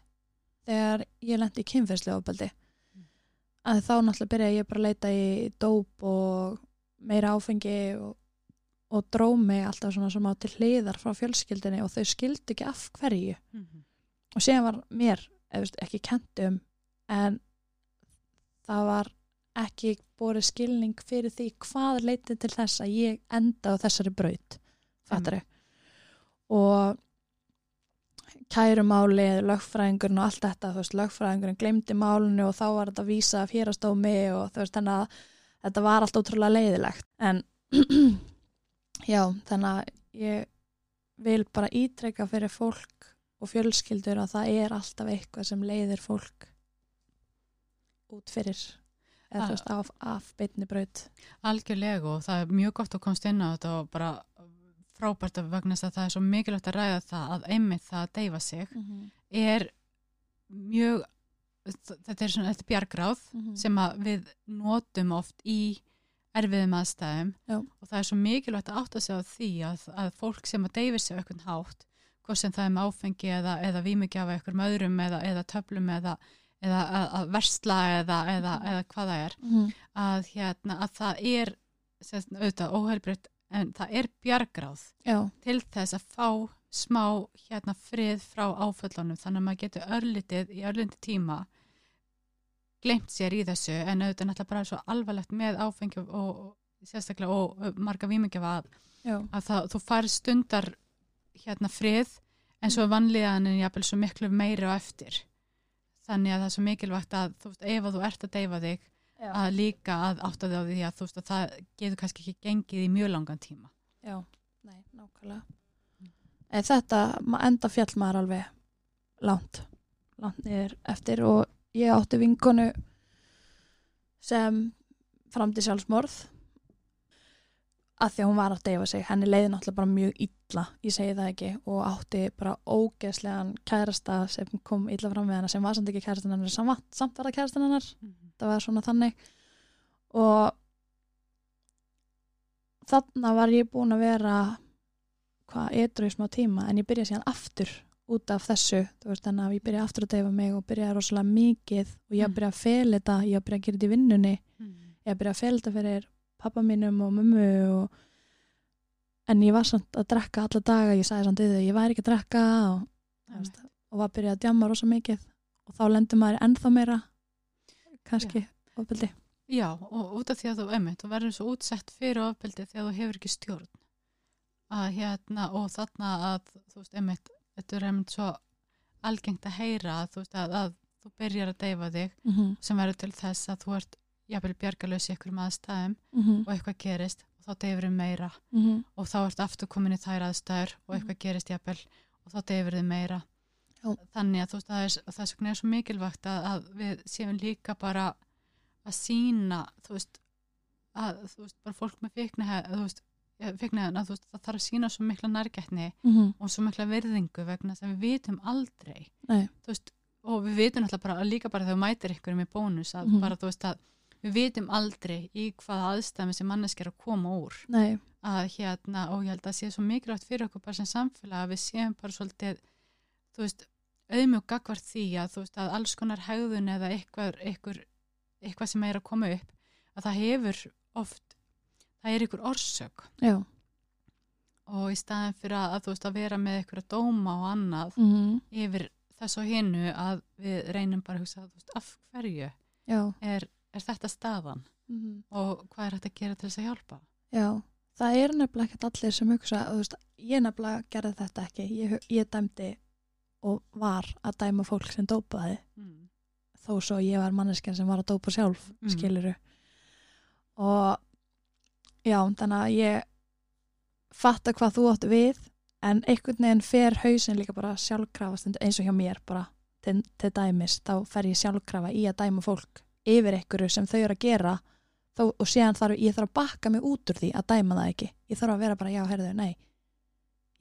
þegar ég lendi í kynferðslega ofbeldi. Mm. Að þá náttúrulega byrjaði ég bara að leita í dóp og meira áfengi og, og drómi alltaf svona sem á til hliðar frá fjölskyldunni og þau skildi ekki af hverju. Og síðan var mér veist, ekki kent um en það var ekki borið skilning fyrir því hvað leitið til þess að ég enda á þessari braut fattari og kærumáli lögfræðingurinn og allt þetta þú veist, lögfræðingurinn glemdi málinu og þá var þetta að vísa fjárastómi og þú veist, þannig að þetta var allt ótrúlega leiðilegt. En já, þannig að ég vil bara ítrekka fyrir fólk og fjölskyldur að það er alltaf eitthvað sem leiðir fólk út fyrir eða þú veist, af, af beinni braut. Algjörlega og það er mjög gott að komast inn á þetta og bara frábært að vegna þess að það er svo mikilvægt að ræða það að einmitt það að deyfa sig mm -hmm. er mjög þetta er svona, er bjargráð Mhm. sem að við notum oft í erfiðum aðstæðum Já. og það er svo mikilvægt að átta sig á því að, að fólk sem að deyfir sig eitthvað hátt, hvort sem það er með áfengi eða, eða vímugjafa eitthvað með öðrum eða, eða töflum eða, eða að, að versla eða, eða, Mhm. eða hvað það er Mhm. að, hérna, að það er sem, auðvitað óheilbreytt en það er bjargráð já, til þess að fá smá hérna frið frá áföllunum þannig að maður getur örlítið í örlítið tíma glemt sér í þessu en auðvitað náttúrulega bara svo alvarlegt með áfengi og, og, sérstaklega og, marga vímingjafa að, að það, þú fær stundar hérna frið en svo vanlíðan er jafnvel svo miklu meiri á eftir. Þannig að það er svo mikilvægt að þú veist, ef að þú ert að deyfa þig já. að líka að átta þig á því að þú veist að það getur kannski ekki gengið í mjög langan tíma Já, nei, nákvæmlega. En þetta ma- enda fjall maður alveg langt, langt niður eftir og ég átti vinkonu sem framdi sjálfsmorð að því að hún var að deyfa sig. Henni leiði náttúrulega bara mjög illa, ég segi það ekki, og átti bara ógeðslegan kærasta sem kom illa fram við hana sem var samt ekki kærastan hennar, samt, samt var það kærastan hennar. Þetta var svona þannig. Og þarna var ég búin að vera hvað, etru í smá tíma en ég byrja síðan aftur út af þessu. Þú veist, þannig að ég byrja aftur að deyfa mig og byrja rosalega mikið. Og ég Mm. byrja að fel þetta ég byrja að gera þetta í vinnunni. Mm. ég byrja að fel þetta fyrir pappa mínum og mömmu og... en ég var samt að drekka alla daga, ég sagði samt við þau, ég væri ekki að drekka og, Einmitt. og var að byrja að djamma rosa mikið og þá lendur maður ennþá meira kannski ofbeldi. Já, og út af því að þú einmitt, þú verður svo útsett fyrir ofbeldi þegar þú hefur ekki stjórn að hérna og þarna að þú veist einmitt, þetta er einmitt svo algengt að heyra að þú veist að, að þú byrjar að deyfa þig Mm -hmm. sem verður til þess að þú ert jafnvel bjargalös í einhverjum aðstæðum Mm -hmm. og eitthvað gerist og þá deyfur þið meira og þá ert aftur komin í þær aðstæður og eitthvað gerist jafnvel og þá deyfur þið meira Já. þannig að þú veist það er, er, svo- er svo mikilvægt að, að við séum líka bara að sína þú veist að þú veist bara fólk með fiknihæð þú veist, þú veist það þarf að sína svo mikla nærgætni Mhm. og svo mikla virðingu vegna þess að við vitum aldrei veist, og við vitum alltaf bara líka bara þegar þú mætir ykkur í bónus að Mhm. bara þú veist að við vitum aldrei í hvaða aðstæmi sem manneskir að koma úr nei, að hérna og ég held að sé svo mikilvægt fyrir okkur bara sem samfélag að við séum bara svolítið þú veist, auðmjög gagvart því að þú veist að alls konar hegðun eða eitthvað, eitthvað, eitthvað sem er að koma upp að það hefur oft það er ykkur orsök já. og í staðin fyrir að, að þú veist að vera með að dóma og annað Mm yfir þess og hinnu að við reynum bara að hugsa þú veist, af hverju Já. er, er þetta staðan Mm og hvað er þetta að gera til þess að hjálpa Já. Það er nefnilega ekkert allir sem hugsa, veist, ég nefnilega gerði þetta ekki. Ég, ég dæmdi og var að dæma fólk sem dópaði mm. þó svo ég var manneskjan sem var að dópa sjálf Mm. skiluru og já, þannig að ég fatta hvað þú átt við en einhvern veginn fer hausin líka bara sjálfkrafa eins og hjá mér bara til, til dæmis, þá fer ég sjálfkrafa í að dæma fólk yfir einhverju sem þau eru að gera þó, og síðan þarf ég þarf að bakka mig út úr því að dæma það ekki ég þarf að vera bara, já, herðu, nei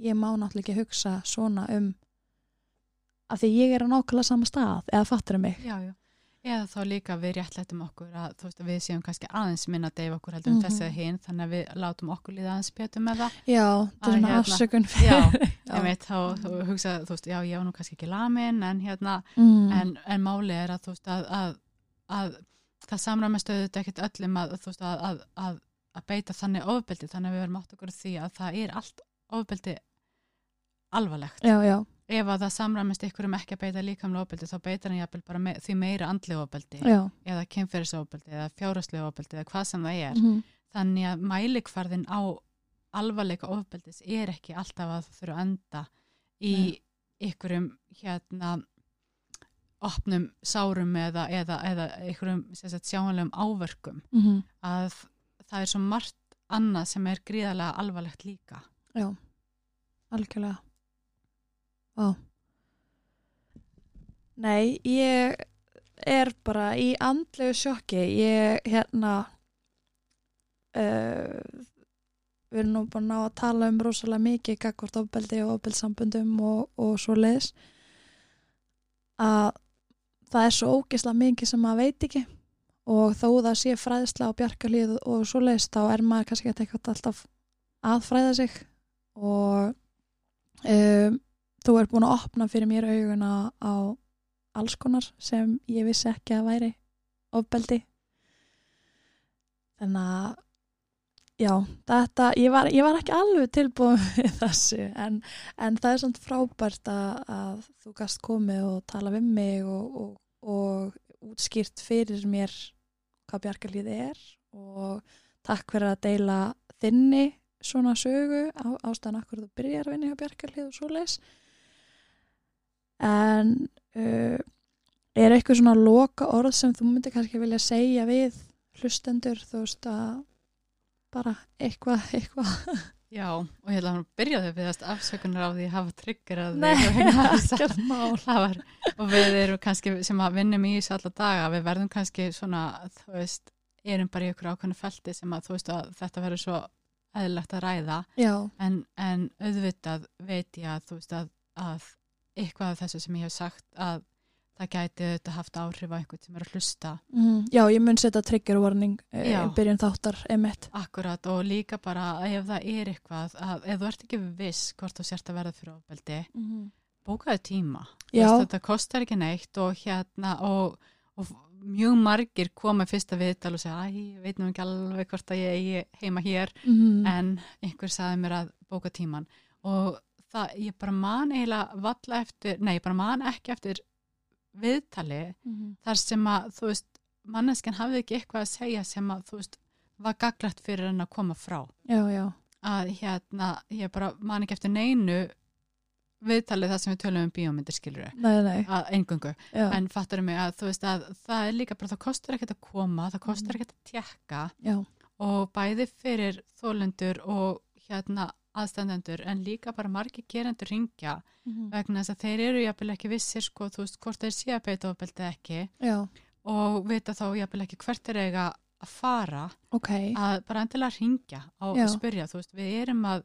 ég má náttúrulega ekki hugsa svona um að því ég er á nákvæmlega sama stað eða fattur mig Já, já. Eða þá líka við réttlættum okkur að þú veist að við séum kannski aðeins minna að deyfa okkur heldur um Mhm. þessi eða hinn þannig að við látum okkur líða aðeins betur með það. Já, þetta Að er svona hérna- afsökun Já, ég veit þá þú hugsa, þú veist, já, ég á nú kannski ekki lamin en hérna, mm. en, en máli er að þú veist að, að, að það samræmast auðvitað ekkert öllum að veist að, að, að, að beita þannig ofbeldi þannig að við verum átt okkur því að það er allt ofbeldi alvarlegt. Já, já, Ef að það samræmast ykkur um ekki að beita líkamlega ofbeldi þá beitar hann jafnvel bara me, því meira andlega ofbeldi já eða kynferðisofbeldi eða fjárhastlega ofbeldi eða hvað sem það er. mm. Þannig að mælikvarðin á alvarleika ofbeldis er ekki alltaf að það þurfa að enda í ykkurum hérna opnum sárum eða, eða, eða ykkurum sagt, sjáanlegum áverkum Mm að það er svo margt annað sem er gríðarlega alvarlegt líka. Já, algjörlega. Vá. Nei, ég er bara í andlegu sjokki. Ég hérna uh, við erum nú bara ná að tala um rosalega mikið gagvart ofbeldi og ofbeldssambundum og, og svo leiðis að það er svo ógislega mikið sem maður veit ekki. Og þó það sé fræðsla á bjarkalíð og svo leiðis þá er maður kannski ekki alltaf að fræða sig. Og um, þú ert búin að opna fyrir mér auguna á alls konar sem ég vissi ekki að væri ofbeldi. Þannig að já, þetta, ég var, ég var ekki alveg tilbúin við þessu en, en það er samt frábært að, að þú gast komið og tala við mig og, og, og útskýrt fyrir mér hvað bjargalíði er og takk fyrir að deila þinni svona sögu á, ástæðan akkur þú byrjar að vinna hjá bjargalíð og svo leis en uh, er eitthvað svona loka orð sem þú myndir kannski vilja segja við hlustendur þú veist að bara eitthvað, eitthvað. Já, og ég ætla að byrja þau við þess afsökunar á því að hafa Nei, þess að- ekkert mál. og við erum kannski sem að vinnum í þessu alla daga, við verðum kannski svona, þú veist, erum bara í ykkur ákveðnu felti sem að þú veist að þetta verður svo eðlilegt að ræða. En, en auðvitað veit ég að þú veist að, að eitthvað af þessu sem ég hef sagt að það gæti auðvitað haft áhrif á einhvern sem er að hlusta. Mm, já ég mun setja trigger warning Já. byrjun þáttar emitt akkurat og líka bara ef það er eitthvað að ef þú ert ekki viss hvort þú sért að verða fyrir ofbeldi mm -hmm. bókaðu tíma. Veist, þetta kostar ekki neitt og hérna og, og mjög margir koma fyrsta viðtal og segja, ég veit nú ekki alveg hvort að ég eigi heima hér. Mm -hmm. en einhver saði mér að bóka tíman og það, ég bara man eiginlega valla eftir, nei, ég bara man ekki eftir viðtali Mhm. þar sem að, þú veist, manneskjan hafði ekki eitthvað að segja sem að, þú veist, var gaglegt fyrir henn að koma frá. Já, já. Að hérna, ég bara man ekki eftir neinu viðtalið það sem við tölum um bíómyndir skilur að engungu, Já, en fattur mig að þú veist að það er líka bara, það kostar ekkert að koma, það kostar Mhm. ekkert að tjekka já. og bæði fyrir þólendur og hérna aðstandendur en líka bara margir gerendur ringja Mhm. vegna þess að þeir eru jafnvel ekki vissir sko, þú veist, hvort þeir sé að beita ofbeldi ekki Já, og vita þá jafnvel ekki hvert er eiga að fara ok. að bara endilega ringja og Já. spyrja, þú veist, við erum að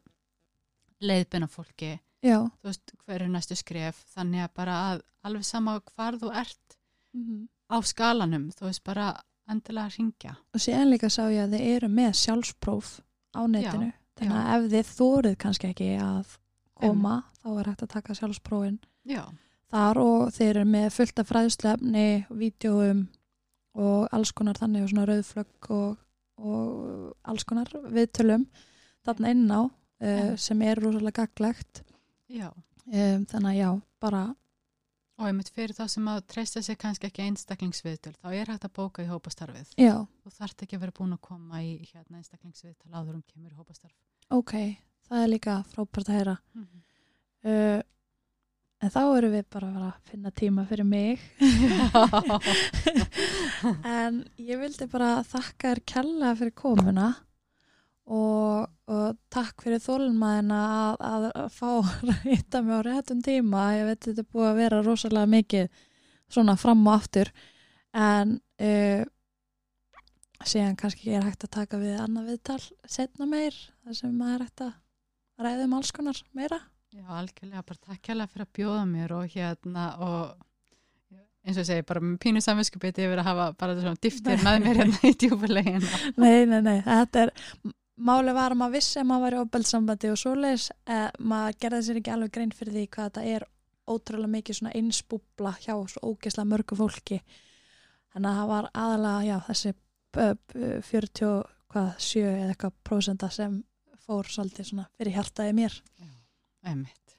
leiðbina fólki, Já. þú veist, hver er næstu skref þannig að bara að alveg sama hvar þú ert Mhm. á skalanum, þú veist, bara endilega ringja. Og síðan líka sá ég að þið eru með sjálfspróf á netinu. Þannig að ef þið þórið kannski ekki að koma, þá er hægt að taka sjálfsprófin. Já, þar og þeir eru með fullt af fræðslefni, vídjóum og alls konar þannig og svona rauðflögg og, og alls konar viðtölum þarna inn á uh, sem er rosalega gaglegt. já. Um, þannig að já, bara, Og einmitt fyrir þá sem að treysta sig kannski ekki einstaklingsviðtöl, þá er hægt að bóka í hópastarfið. já, Þú þarft ekki að vera búin að koma í hérna einstaklingsviðtal áður um kemur í hópastarf. ok, það er líka frábært að heyra. Mhm. Uh, en þá eru við bara að að finna tíma fyrir mig. en ég vildi bara þakka þér kella fyrir komuna og, og takk fyrir þólumæðina að, að, að fá að hitta mig á réttum tíma. Ég veit þetta er búið að vera rosalega mikið svona fram og aftur en uh, síðan kannski er hægt að taka við annað viðtal setna meir þar sem maður er hægt að ræða um alls konar meira. Já, algjörlega, bara takk hérlega fyrir að bjóða mér og hérna og eins og ég segi, bara með pínu samvinskupið yfir að hafa bara svona dýftir með mér hérna í djúfulegina. Nei, nei, nei, þetta er máli var að maður vissi að maður var í ofbeldssambandi og svoleiðis, eh, maður gerði sér ekki alveg grein fyrir því hvað þetta er ótrúlega mikið svona einsbúbla hjá svo ógeðslega mörgu fólki þannig að það var aðalega, já, þessi uh, uh, 40, hvað, 7 eða eitthvað prósenda sem fór svolítið svona fyrir hjartaði mér Emmitt,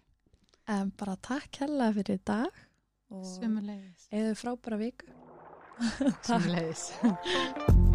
en bara takk hella fyrir í dag og sumulegis. eða frábæra viku Takk.